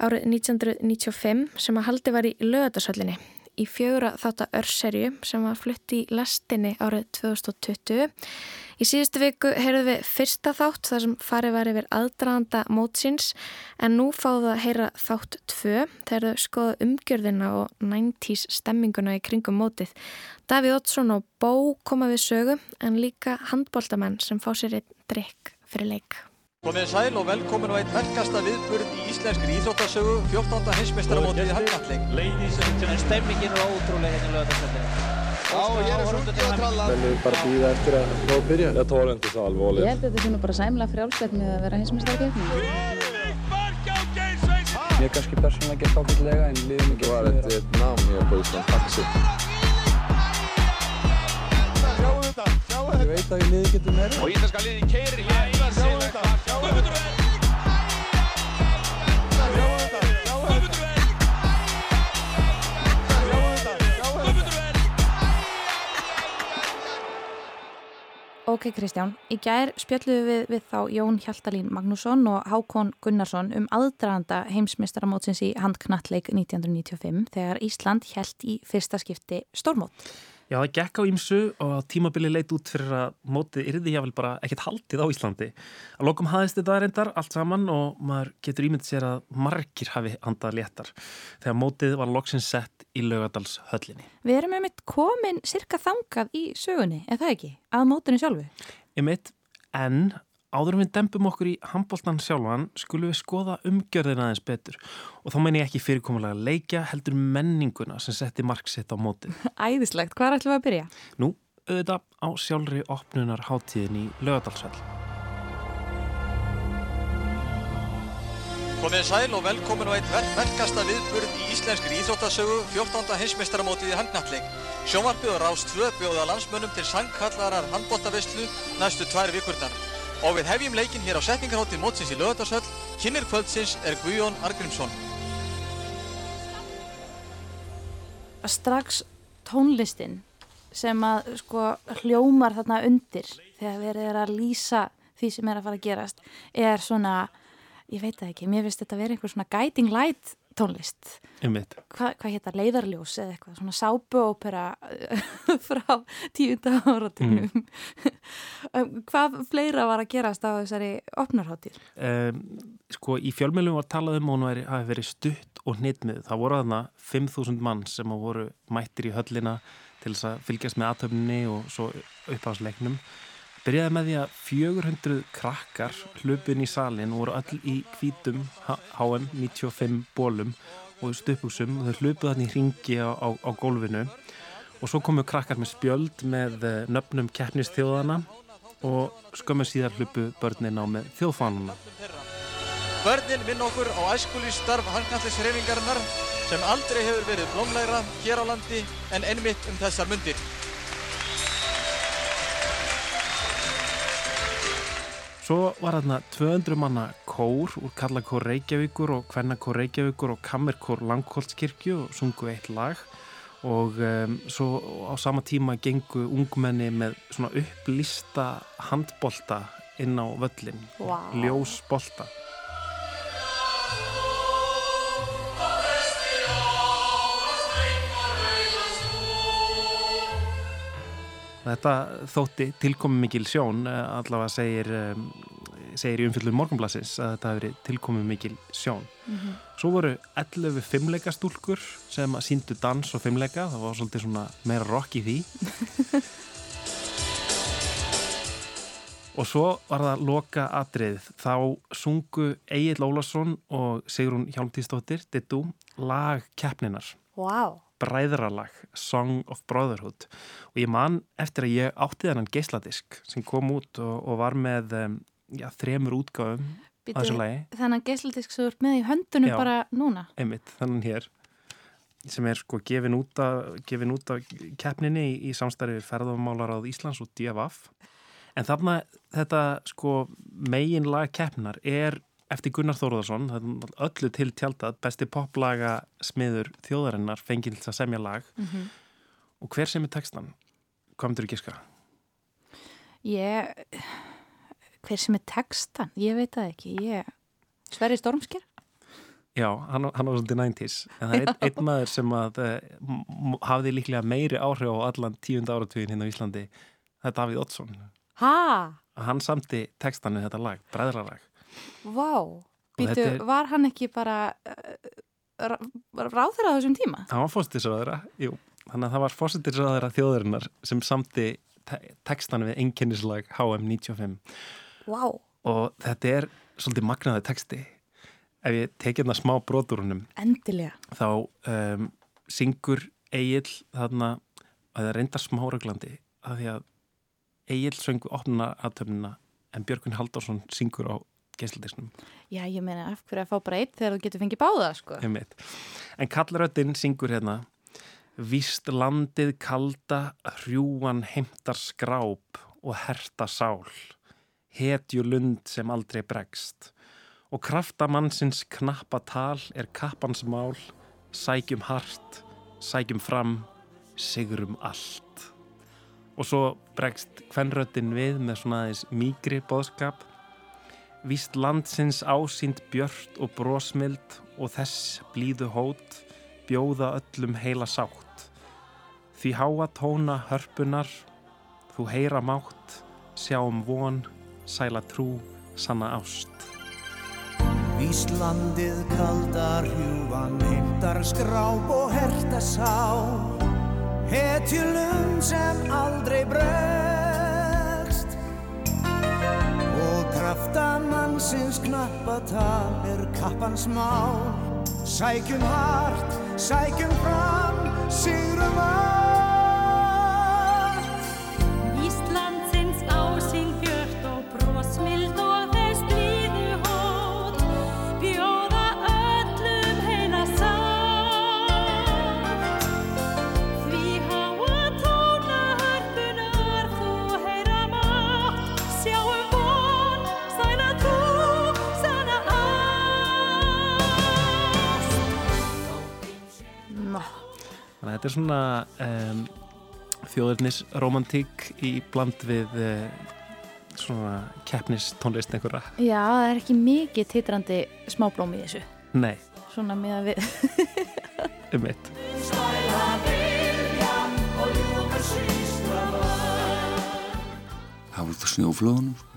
árið 1995 sem að haldi var í lögatarsöllinni í fjögra þátt að örserju sem var flutt í lastinni árið 2020. Í síðustu viku heyrðum við fyrsta þátt þar sem farið var yfir aðdraðanda mótsins en nú fáðu að heyra þátt tvö þegar þau skoðu umgjörðina og 90's stemminguna í kringum mótið. Davíð Ottsson og Bó koma við sögu en líka handbóltamenn sem fá sér einn drikk fyrir leik. Komið sæl og velkomin á einn verkasta viðburð í íslenskri íþróttasögu 14. heimsmeistaramótið í Hafnarleik. En stemmingin er ótrúlega hérna í lögadagsveldinu. Já, ég er svolítið að tralla. Men vi bara býða eftir að fá að byrja. Jag tar det inte så Ég held að þetta sé nú bara sæmlega frjálslegt með að vera heimsmeistarkeppni. Mér kannski persónulega gett ákveldlega en liðum ekki. Det var ett, ett namn här på Island, Taxi. Veit að ég liði getur meira. Og íslenska liði keirir hér. Sjáu þetta, sjáu þetta. Sjáu þetta, sjáu þetta. Sjáu þetta, sjáu þetta. Ok Kristján, í gær spjöldluðu við, við þá Jón Hjaltalín Magnússon og Hákon Gunnarsson um aðdraðanda heimsmeistaramótsins í handknattleik 1995 þegar Ísland hjælt í fyrsta skipti stórmót. Já, það gekk á ímsu og tímabili leit út fyrir að mótið yrði jáfnvel bara ekkert haldið á Íslandi. Að lokum hafðist þetta reyndar allt saman og maður getur ímyndið sér að margir hafi handað léttar þegar mótið var loksins sett í Laugadals höllinni. Við erum með mitt komin cirka þangað í sögunni, eða það ekki, að mótunni sjálfu. Ég mitt, en áður en við dempum okkur í handbóltan sjálfan skulum við skoða umgjörðina aðeins betur og þá menn ég ekki fyrirkomulega leikja heldur menninguna sem setti marksitt á mótið. Æðislegt, hvað ætlum við að byrja? Nú, auðvitað á sjálfri opnunar hátíðin í Laugadalshöll. Komið sæl og velkomin á ver verkasta viðburð í íslenskri íþróttasögu 14. heimsmeistaramótið í handknattleik. Sjónvarpið og Rás 2 bjóða landsmönnum til sangkallarar handbóttavislu næstu tvær vikurnar. Og við hefjum leikinn hér á setningarhóttir mótsins í Lögardalshöll. Kynir kvöldsins er Guðjón Argrímsson. strax tónlistin sem að sko hljómar þarna undir þegar verið er að lýsa því sem er að fara að gerast er svona, ég veit það ekki, mér finnst þetta að vera einhver svona guiding light tónlist. Hva, hvað hétta leiðarljós eða eitthvað, svona sápuópera frá tíunda áratunum. Mm. hvað fleira var að gerast á þessari opnarháttir? Um, sko í fjölmjölum var talað um að væri- hafi verið stutt og hnitmið. Það voru þarna 5.000 mann sem voru mættir í höllina til þess að fylgjast með aðtöfninni og svo uppáðsleiknum. Byrjaði með því að 400 krakkar hlupin í salin voru öll í hvítum HM 95 bólum og stupuksum og þau hlupuð þannig í ringi á, á, á gólfinu og svo komu krakkar með spjöld með eh, nöfnum keppnistjóðana og skömmu síðar hlupu börnin á með þjóðfánuna. Börnin minn okkur á æskulísstarf handknallisreifingarinnar sem aldrei hefur verið blómlegra hér á landi en einmitt um þessar mundir. Svo var þarna 200 manna kór úr Kallakór Reykjavíkur og Kvennakór Reykjavíkur og Kammerkór Langholtskirkju og sungu eitt lag og um, svo á sama tíma gengu ungmenni með svona upplista handbolta inn á völlin, Vá. ljósbolta. Þetta þótti tilkomi mikil sjón, eh, allavega segir, um, segir í umfyllun morgunblassins að þetta verið tilkomi mikil sjón. Mhm. Svo voru 11 fimmleika stúlkur sem síndu dans og fimmleika, það var svolítið svona meira rock í því. og svo var það loka atrið, þá sungu Egil Ólason og Sigrun Hjálmtíðsdóttir, dittu, lag keppninar Vá. Bræðralag Song of Brotherhood og ég man eftir að ég átti þennan geisladisk sem kom út og, og var með já, þremur útgáfum á þessu lagi, Þennan geisladisk sem þú ert með í höndunum Já. bara núna. einmitt, þannig hér sem er sko gefin út af, gefin út af keppninni í, í samstarfi ferðamálarað Íslands og DFF en þarna þetta sko megin lag keppnar er eftir Gunnar Þóruðarsson, er öllu til tjaldað, besti poplaga smiður þjóðarinnar fengið til að semja lag Mhm. og hver sem er textan? Hvað myndur þú giska? Ég, hver sem er textan, ég veit það ekki, ég, Sverri Stormsker? Já, hann, hann var svolítið 90s en það er einn, einn maður sem að uh, hafði líklega meiri áhrif á allan tíund áratugin hérna á Íslandi það er Davíð Oddsson Ha? hann samti textan við þetta lag, bræðralag Vá. Býtu, þetta er- var hann ekki bara ráður á þessum tíma? hann var fósittisraðara, jú þannig að það var fósittisraðara þjóðarinnar sem samti te textan við einkennislag HM95 Vá. og þetta er svolítið magnaði texti ef ég tekið hérna smá broturunum Endilega. þá um, syngur Egil þarna að það reyndar smáröglandi að því að Egil söngu opna aðtöfnina en Björgun Halldórsson syngur á geisladisnum. Já, ég meina, af hverju að fá bara eitt þegar þú getur fengið báða, sko. einmitt. en kallröddin syngur hérna Víst landið kalda hrjúan heimtar skráp og herta sál. Hetju lund sem aldrei bregst. Og kraftamannsins knappa tal er kappans mál. Sækjum hart, sækjum fram sigrum allt. Og svo bregst kvenröddin við með svona aðeins mýgri bóðskap Víst landsins ásýnd björt og brósmild og þess blíðu hót bjóða öllum heila sátt. Því háa tóna hörpunar þú heyra mátt sjáum von, sæla trú sanna ást. Víst landið kaldar hjúvan heimtar skráp og herta sál Hetjulum sem aldrei bregst kraftamannsins knappatal er kappans mál Sækjum hart, sækjum fram, sigrum allt Nó. Þannig að þetta er svona um, þjóðurnis romantík í bland við uh, svona keppnis tónlist einhverja. Já, það er ekki mikið titrandi smáblóm í þessu. Nei, svona með að við um eitt. Það voru það snjóflóðunum.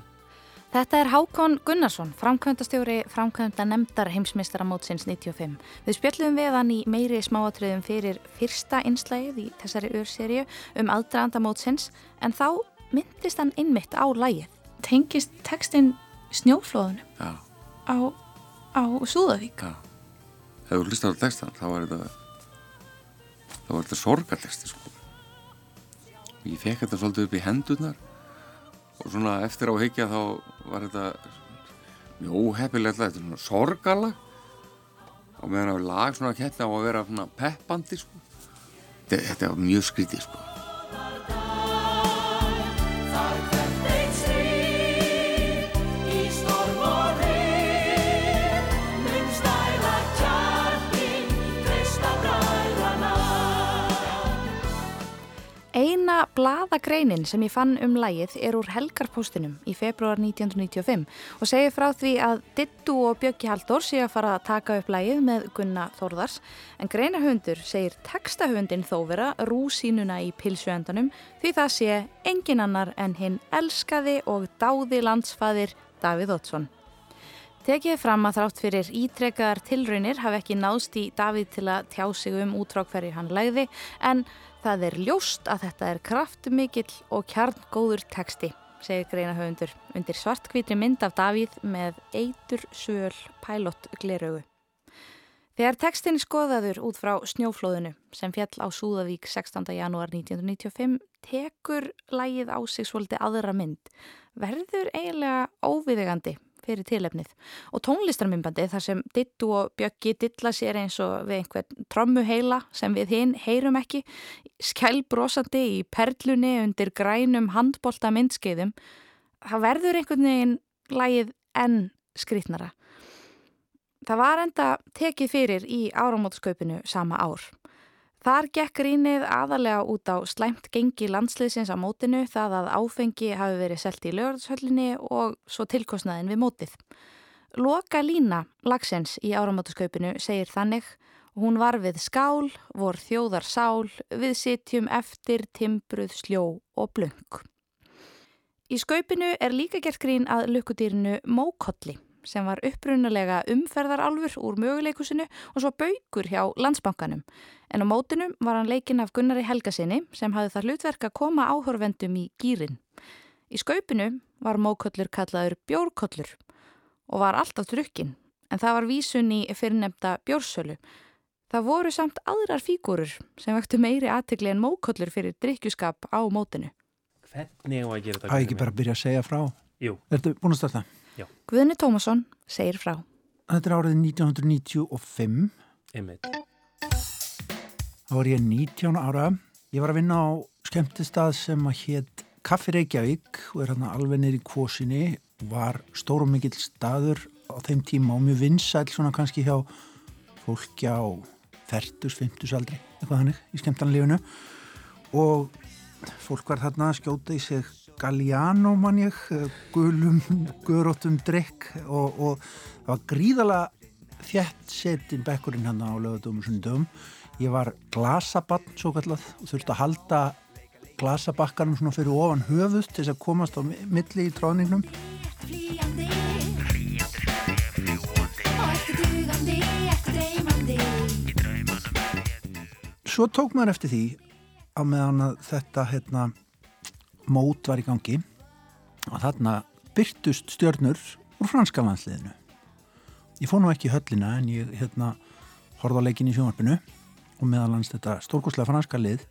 Þetta er Hákon Gunnarsson, framkvæmdastjóri framkvæmda nefndar heimsmeistaramótsins 95. Við spjöllum við hann í meiri smáatriðum fyrir fyrsta einslægið í þessari örserju um aðdraðandamótsins en þá myndist hann innmitt á lægið. Tengist textin snjóflóðunum Já, á, á Súðavík? já. Þegar þú hlustar á textan, þá var þetta, þetta sorgartexti, sko. Ég fekk þetta svolítið upp í hendurnar og svona eftir á higgja þá var þetta mjög óheppilegt lag, þetta er svona sorgarlag og meðan að lag svona keppni á að vera svona peppandi, sko. Þetta, þetta var mjög skrítið, sko. Eina blaðagreinin sem ég fann um lægið er úr helgarpóstinum í februar 1995 og segir frá því að Dittu og Bjöggi Halldór sé að fara að taka upp lægið með Gunna Þórðars en greinahundur segir textahundin þó vera rúsínuna í pilsuendanum því það sé engin annar en hinn elskaði og dáði landsfaðir Davíð Ótsson. Tekið fram að þrátt fyrir ítrekkaðar tilraunir hafi ekki náðst í Davíð til að tjá sig um útrák hverju hann lægði en það er ljóst að þetta er kraftmikill og kjarngóður texti, segir greina höfundur undir svartkvítri mynd af Davíð með eitur söl pælott gleraugu. Þegar textin er skoðaður út frá snjóflóðinu sem fjall á Súðavík 16. janúar 1995 tekur lægið á sig svolítið aðra mynd, verður eiginlega óviðegandi fyrir tilefnið. Og tónlistarmymbandi þar sem Dittu og Bjöggi dilla sér eins og við einhvern trommuheila sem við hinn heyrum ekki skælbrosandi í perlunni undir grænum handbolta myndskeiðum það verður einhvern veginn lægið enn skrítnara Það var enda tekið fyrir í áramótskaupinu sama ár Þar gekk grínið aðalega út á slæmt gengi landsliðsins á mótinu það að áfengi hafi verið selt í lögardshöllinni og svo tilkostnaðin við mótið. Loka lína lagsens í áramótaskaupinu segir þannig hún var við skál, vor þjóðar sál, við sitjum eftir, timbruð, sljó og blöng. Í skaupinu er líka gert grín að lukkudýrinu Mókolli sem var upprunalega umferðarálfur úr möguleikusinu og svo baukur hjá landsbankanum. En á mótunum var hann leikinn af Gunnari Helgasinni sem hafði það hlutverk að koma áhörvendum í gýrin. Í skaupinu var mókollur kallaður bjórkollur og var alltaf drukkin en það var vísun í fyrirnemda bjórsölu. Það voru samt aðrar fígúrur sem vektu meiri aðtegli en mókollur fyrir drikkjuskap á mótinu. Hvernig á að gera þetta? Það er ekki bara að byrja að segja frá. Jú. Ertu búin að starta? Já. Guðni Tómasson segir frá. Þetta er árið 1995. Einmitt. Þá var ég 19 ára. Ég var að vinna á skemmtistað sem að hétt Kaffi Reykjavík og er hann alveg niður í kvosinni. Var stórum mikill staður á þeim tíma og mjög vinsæl svona kannski hjá fólki á 40, 50 aldri, eitthvað hannig í skemmtanlífinu. Og fólk var þarna að skjóta í sig Galliano mann ég, gulum, guðróttum drikk og, og það var gríðalega þjætt setin bekkurinn hann á lögadum og sundum. Ég var glasabann svo kallað og þurfti að halda glasabakkanum svona fyrir ofan höfust til þess að komast á milli í tráningnum. Svo tók maður eftir því á meðan að þetta hérna, mót var í gangi og þarna byrtust stjörnur úr franska landsliðinu. Ég fór nú ekki í höllina en ég hérna, horfði á leikin í sjónvarpinu og meðalans þetta stórkoslega franska lið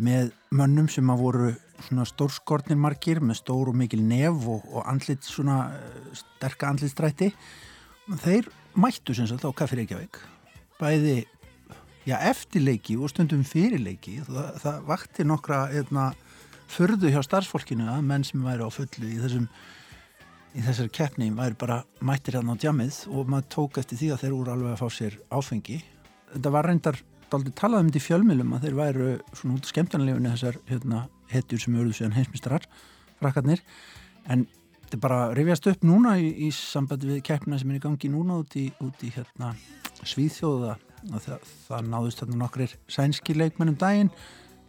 með mönnum sem að voru svona stórskortnir margir með stór og mikil nef og, og andlit svona uh, sterka andlitstrætti þeir mættu sem sagt á Kaffi Reykjavík. Bæði já, eftirleiki og stundum fyrirleiki. Það, það vakti nokkra eitna, förðu hjá starfsfólkinu að menn sem væri á fullu í þessum í þessari keppni væri bara mættir hérna á djamið og maður tók eftir því að þeir voru alveg að fá sér áfengi. Þetta var reyndar aldrei talað um þetta í fjölmjölum að þeir væru svona út af skemmtarnalefinu þessar hérna, hetjur sem eruðu síðan heimsmistrar frakkarnir. En þetta bara rifjast upp núna í, í sambandi við keppina sem er í gangi núna út í, út í hérna Svíþjóða og það, það náðust þarna nokkrir sænski leikmennum daginn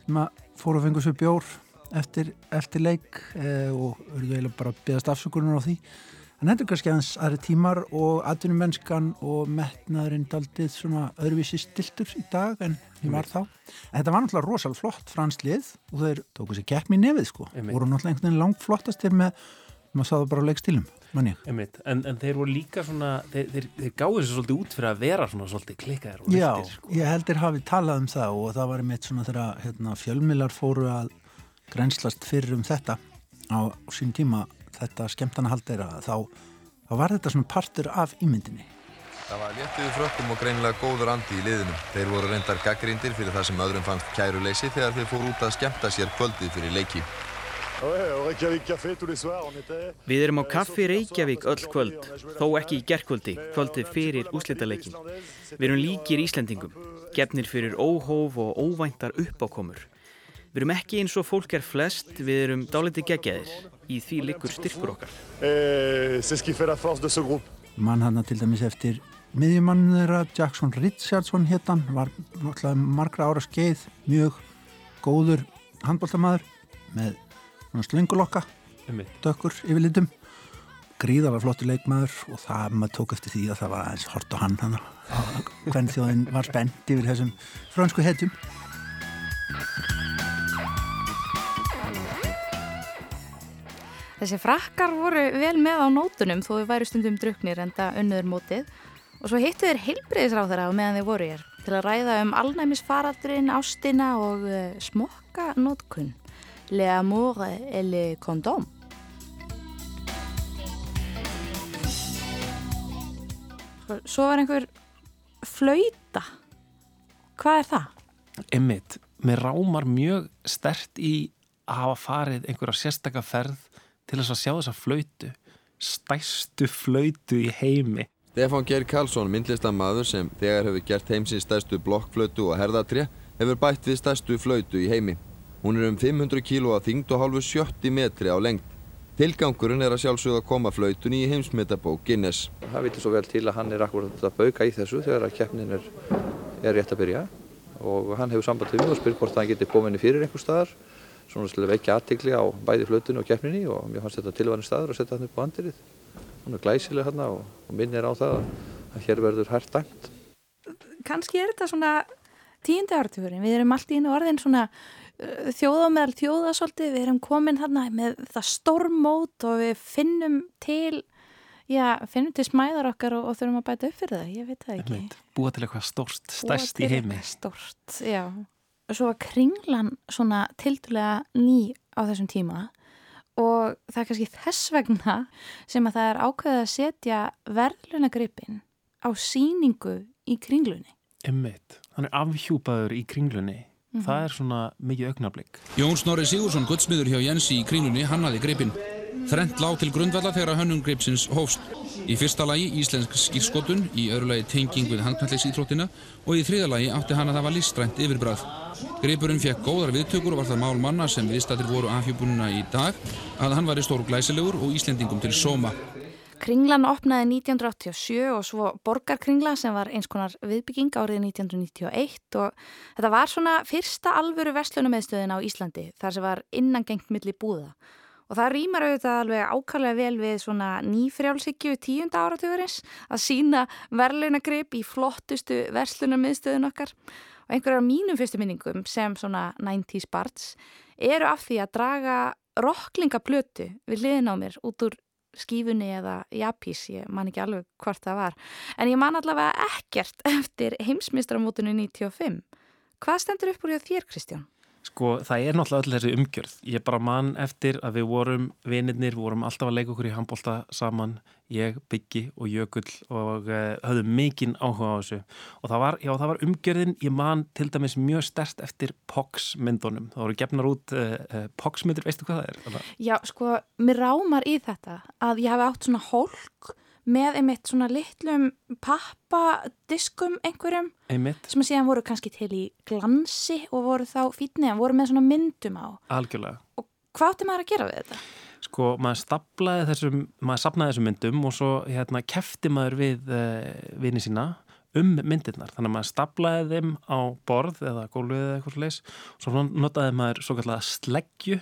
sem að fóru að fengu svo bjór eftir, eftir leik eh, og verður eiginlega bara að beðast afsökunar á því. En þetta er kannski aðeins aðri tímar og atvinnumennskan og metnaðurinn daldið svona öðruvísi stiltur í dag en því var þá. En þetta var náttúrulega rosalega flott franslið og þeir tóku sér keppni í nefið sko. Einmitt. voru náttúrulega einhvern veginn langt flottastir með maður sáðu bara manni Einmitt, en, en þeir voru líka svona þeir, þeir, þeir gáðu sér svolítið út fyrir að vera svona svolítið klikkaðir og Já, riftir sko. ég heldur hafi talað um það og það var einmitt svona þegar hérna, fjölmilar fóru að grenslast fyrir um þetta á sín tíma þetta skemmtana haldera þá, þá var þetta svona partur af ímyndinni Það var léttuði frökkum og greinilega góður andi í liðinu. Þeir voru reyndar gaggrindir fyrir það sem öðrum fannst kæruleysi þegar þeir fóru út að skemmta sér kvöldið fyrir leiki. Við erum á kaffi Reykjavík öll kvöld, þó ekki í gerkvöldi, kvöldið fyrir úslitaleikin. Við erum líkir Íslendingum, gefnir fyrir óhóf og óvæntar uppákomur. Við erum ekki eins og fólk er flest, við erum dáliti geggjaðir. Í því liggur styrkur okkar. mann hann til dæmis eftir miðjumann þeirra Jackson Richardson héttan var náttúrulega margra ára skeið mjög góður handbóltamaður með svona slöngulokka Einmitt. dökkur yfir litum gríðalega flottur leikmaður og það maður tók eftir því að það var aðeins hort á hann hann hvern þjóðin var spennt yfir þessum frönsku hetjum Þessi frakkar voru vel með á nótunum þó þau væri stundum druknir enda unnöður mótið og svo hittu þeir heilbreyðisráðara á meðan þeir voru hér til að ræða um alnæmisfaraldrin, ástina og uh, smokka nótkun. Le amour et le condom. Svo var einhver flauta. Hvað er það? Einmitt, mér rámar mjög stert í að hafa farið einhverja sérstaka ferð til þess að sjá þessa flautu stærstu flautu í heimi Stefán Geir Karlsson, myndlistamaður sem þegar hefur gert heimsins stærstu blokkflötu og herðatré, hefur bætt við stærstu flautu í heimi. Hún er um 500 kíló að þyngd og hálfu 70 metri á lengd. Tilgangurinn er að sjálfsögða að koma flautunni í heimsmetabók Guinness. Það vitur svo vel til að hann er akkurat að bauka í þessu þegar að keppnin er, er rétt að byrja og hann hefur samband við mig og spyr hvort hann geti komið henni fyrir einhver staðar svona til að vekja aðtikli á bæði flötunni og keppninni og mér fannst þetta tilvæðin staður að setja hann upp á andirið. Hún er glæsileg hérna og, og minnir á það að hér verður hært dæmt. Kanski er þetta svona tíundi áratugurinn. Við erum allt í einu orðin svona uh, þjóða meðal þjóða svolítið. Við erum komin hérna með það stormót og við finnum til, já, finnum til smæðar okkar og, og þurfum að bæta upp fyrir það. Ég veit það ekki. Búa til eitthvað stórst, Búa stærst til í heimi eitthvað Stórt, já. Svo var kringlan svona tildulega ný á þessum tíma og það er kannski þess vegna sem að það er ákveðið að setja verðlunagripin á síningu í kringlunni. Einmitt, hann er afhjúpaður í kringlunni Mhm. það er svona mikið augnablík Jón Snorri Sigursson, guldsmiður hjá Jensi í kringlunni, hannaði gripin. Þrent lág til grundvalla þegar hönnun gripsins hófst. Í fyrsta lagi íslensk skýrskotun, í öðru lagi tenging við handknallisíþróttina og í þriða lagi átti hann að það var listrænt yfirbræð. Gripurinn fekk góðar viðtökur og var það mál manna sem viðstættir voru afhjúpununa í dag að hann var í stór glæsilegur og Íslendingum til sóma. Kringlan opnaði 1987 og svo Borgarkringla sem var eins konar viðbygging árið 1991 og þetta var svona fyrsta alvöru verslunumeðstöðin á Íslandi þar sem var innangengt milli búða. Og það rýmar auðvitað alveg ákallega vel við svona nýfrjálshyggju tíunda áratugurins að sína verðlunagrip í flottustu verslunumeðstöðin okkar. Og einhverjar af mínum fyrstu minningum sem svona 90's barns eru af því að draga rocklingablötu við liðin á mér út úr skífunni eða japís, ég man ekki alveg hvort það var. En ég man allavega ekkert eftir heimsmystramótinu 95. Hvað stendur upp úr hjá þér, Kristján? Sko, það er náttúrulega öll þessi umgjörð. Ég bara man eftir að við vorum vinirnir, vorum alltaf að leika okkur í handbólta saman, ég, Byggi og Jökull og uh, höfðum mikinn áhuga á þessu. Og það var, já, það var umgjörðin, ég man til dæmis mjög stert eftir POX-myndunum. Það voru gefnar út uh, uh, POX-myndir, veistu hvað það er? Já, sko, mér rámar í þetta að ég hafi átt svona hólk með einmitt svona litlum pappadiskum einhverjum Einmitt, sem að síðan voru kannski til í glansi og voru þá fítni en voru með svona myndum á. algjörlega. Hvað átti maður að gera við þetta? Sko, maður staplaði þessum, þessum myndum og svo hérna kefti maður við uh, vini sína um myndirnar. Þannig að maður staplaði þeim á borð eða gólfið eða eitthvað leis og svo notaði maður svo kallega sleggju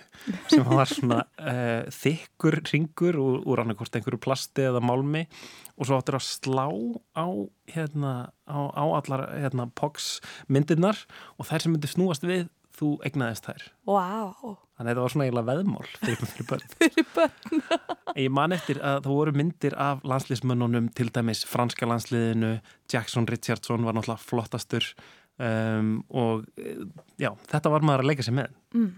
sem var svona uh, þykkur ringur úr, úr annarkort einhverju plasti eða málmi. Og svo áttur að slá á, hérna, á, á allar hérna, POX myndirnar. Og þær sem myndi snúast við þú egnaðist þær Vá. þannig að þetta var svona eiginlega veðmál fyrir, fyrir börn Fyrir börn. Ég man eftir að það voru myndir af landslýsmönnunum til dæmis franska landsliðinu, Jackson Richardson var náttúrulega flottastur um, og eh, já, þetta var maður að leika sér með Mm.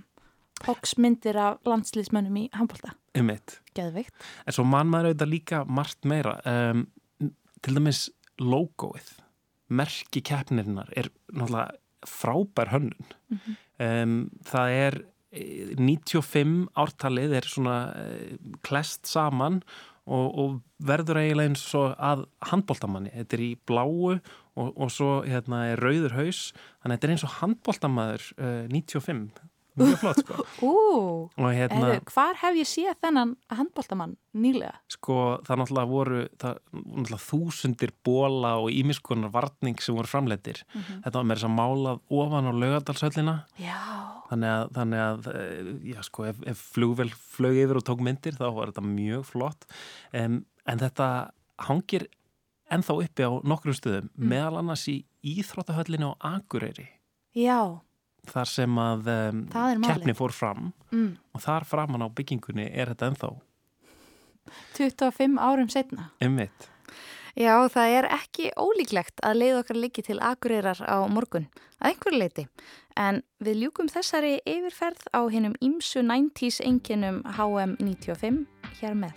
Hogsmyndir af landslýsmönnum í handbólta. um eitt. En svo man maður auðvitað líka margt meira. Um, til dæmis logoið, merki keppnirinnar er náttúrulega frábær hönnun. Mhm. Um, það er eh, 95 ártalið er svona uh, klest saman og, og verður eiginlega eins og að handbóltamanni. Þetta er í bláu og, og svo hérna, er rauður haus þannig að þetta er eins og handbóltamaður uh, 95. Mjög flott sko. Ú, Og hérna- Heru, hvar hef ég séð þennan handbóltamann nýlega? Sko það náttúrulega voru það, náttúrulega þúsundir bóla og ímiskonar varning sem voru framleitir. Mhm. Þetta var með þess að málað ofan á laugadalsöllina. Já. Þannig að, þannig að eh, já sko, ef, ef flugvel flög yfir og tók myndir þá var þetta mjög flott. Um, en þetta hangir ennþá uppi á nokkrum stöðum, Mm. meðal annars í Íþróttahöllinu á Akureyri. Já. Þar sem að um, keppni fór fram Mm. og þar framan á byggingunni er þetta ennþá 25 árum setna. ummitt. Já, það er ekki ólíklegt að leið okkar liggi til akureyrar á morgun, að einhverju leiti. En við ljúkum þessari yfirferð á hinnum ímsu 90s enginum HM95 hér með.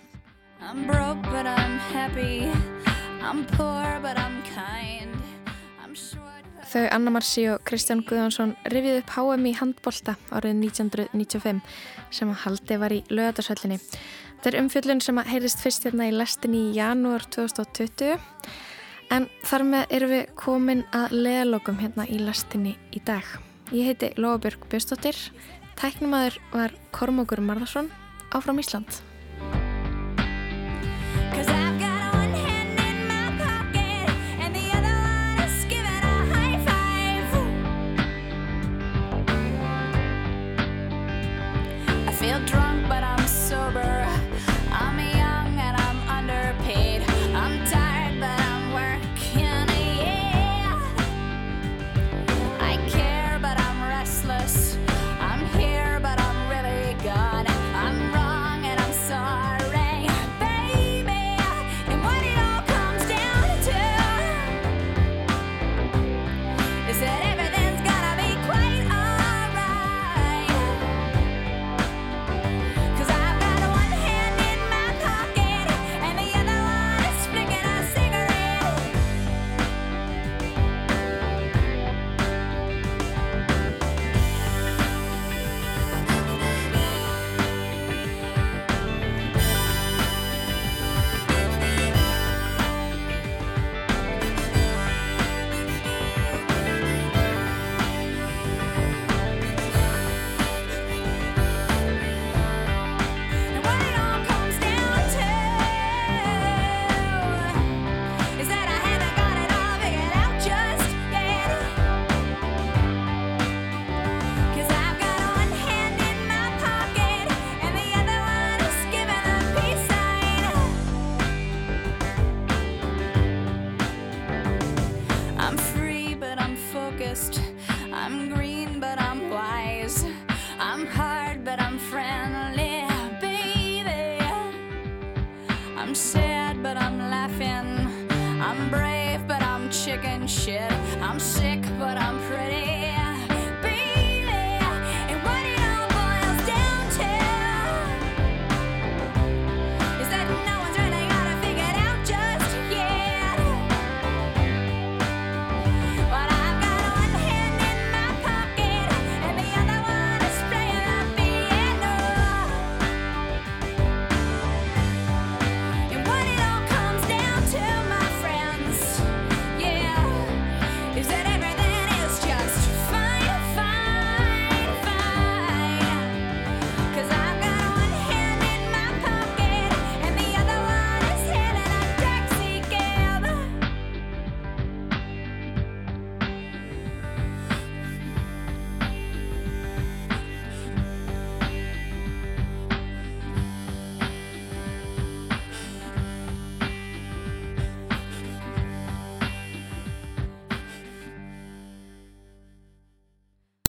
I'm broke, but I'm happy. I'm poor, but I'm kind. I'm short. Þau Anna Marci og Kristján Guðjónsson rifið upp HM í handbolta árið 1995 sem að haldi var í lögatarsöllinni. Þetta er umfjöllun sem að heyrist fyrst hérna í lestinni í janúar 2020 en þar með erum við komin að leðalokum hérna í lestinni í dag. Ég heiti Lóabjörg Bjöstóttir, tæknumadur var Kormokur Marðarsson áfram Ísland.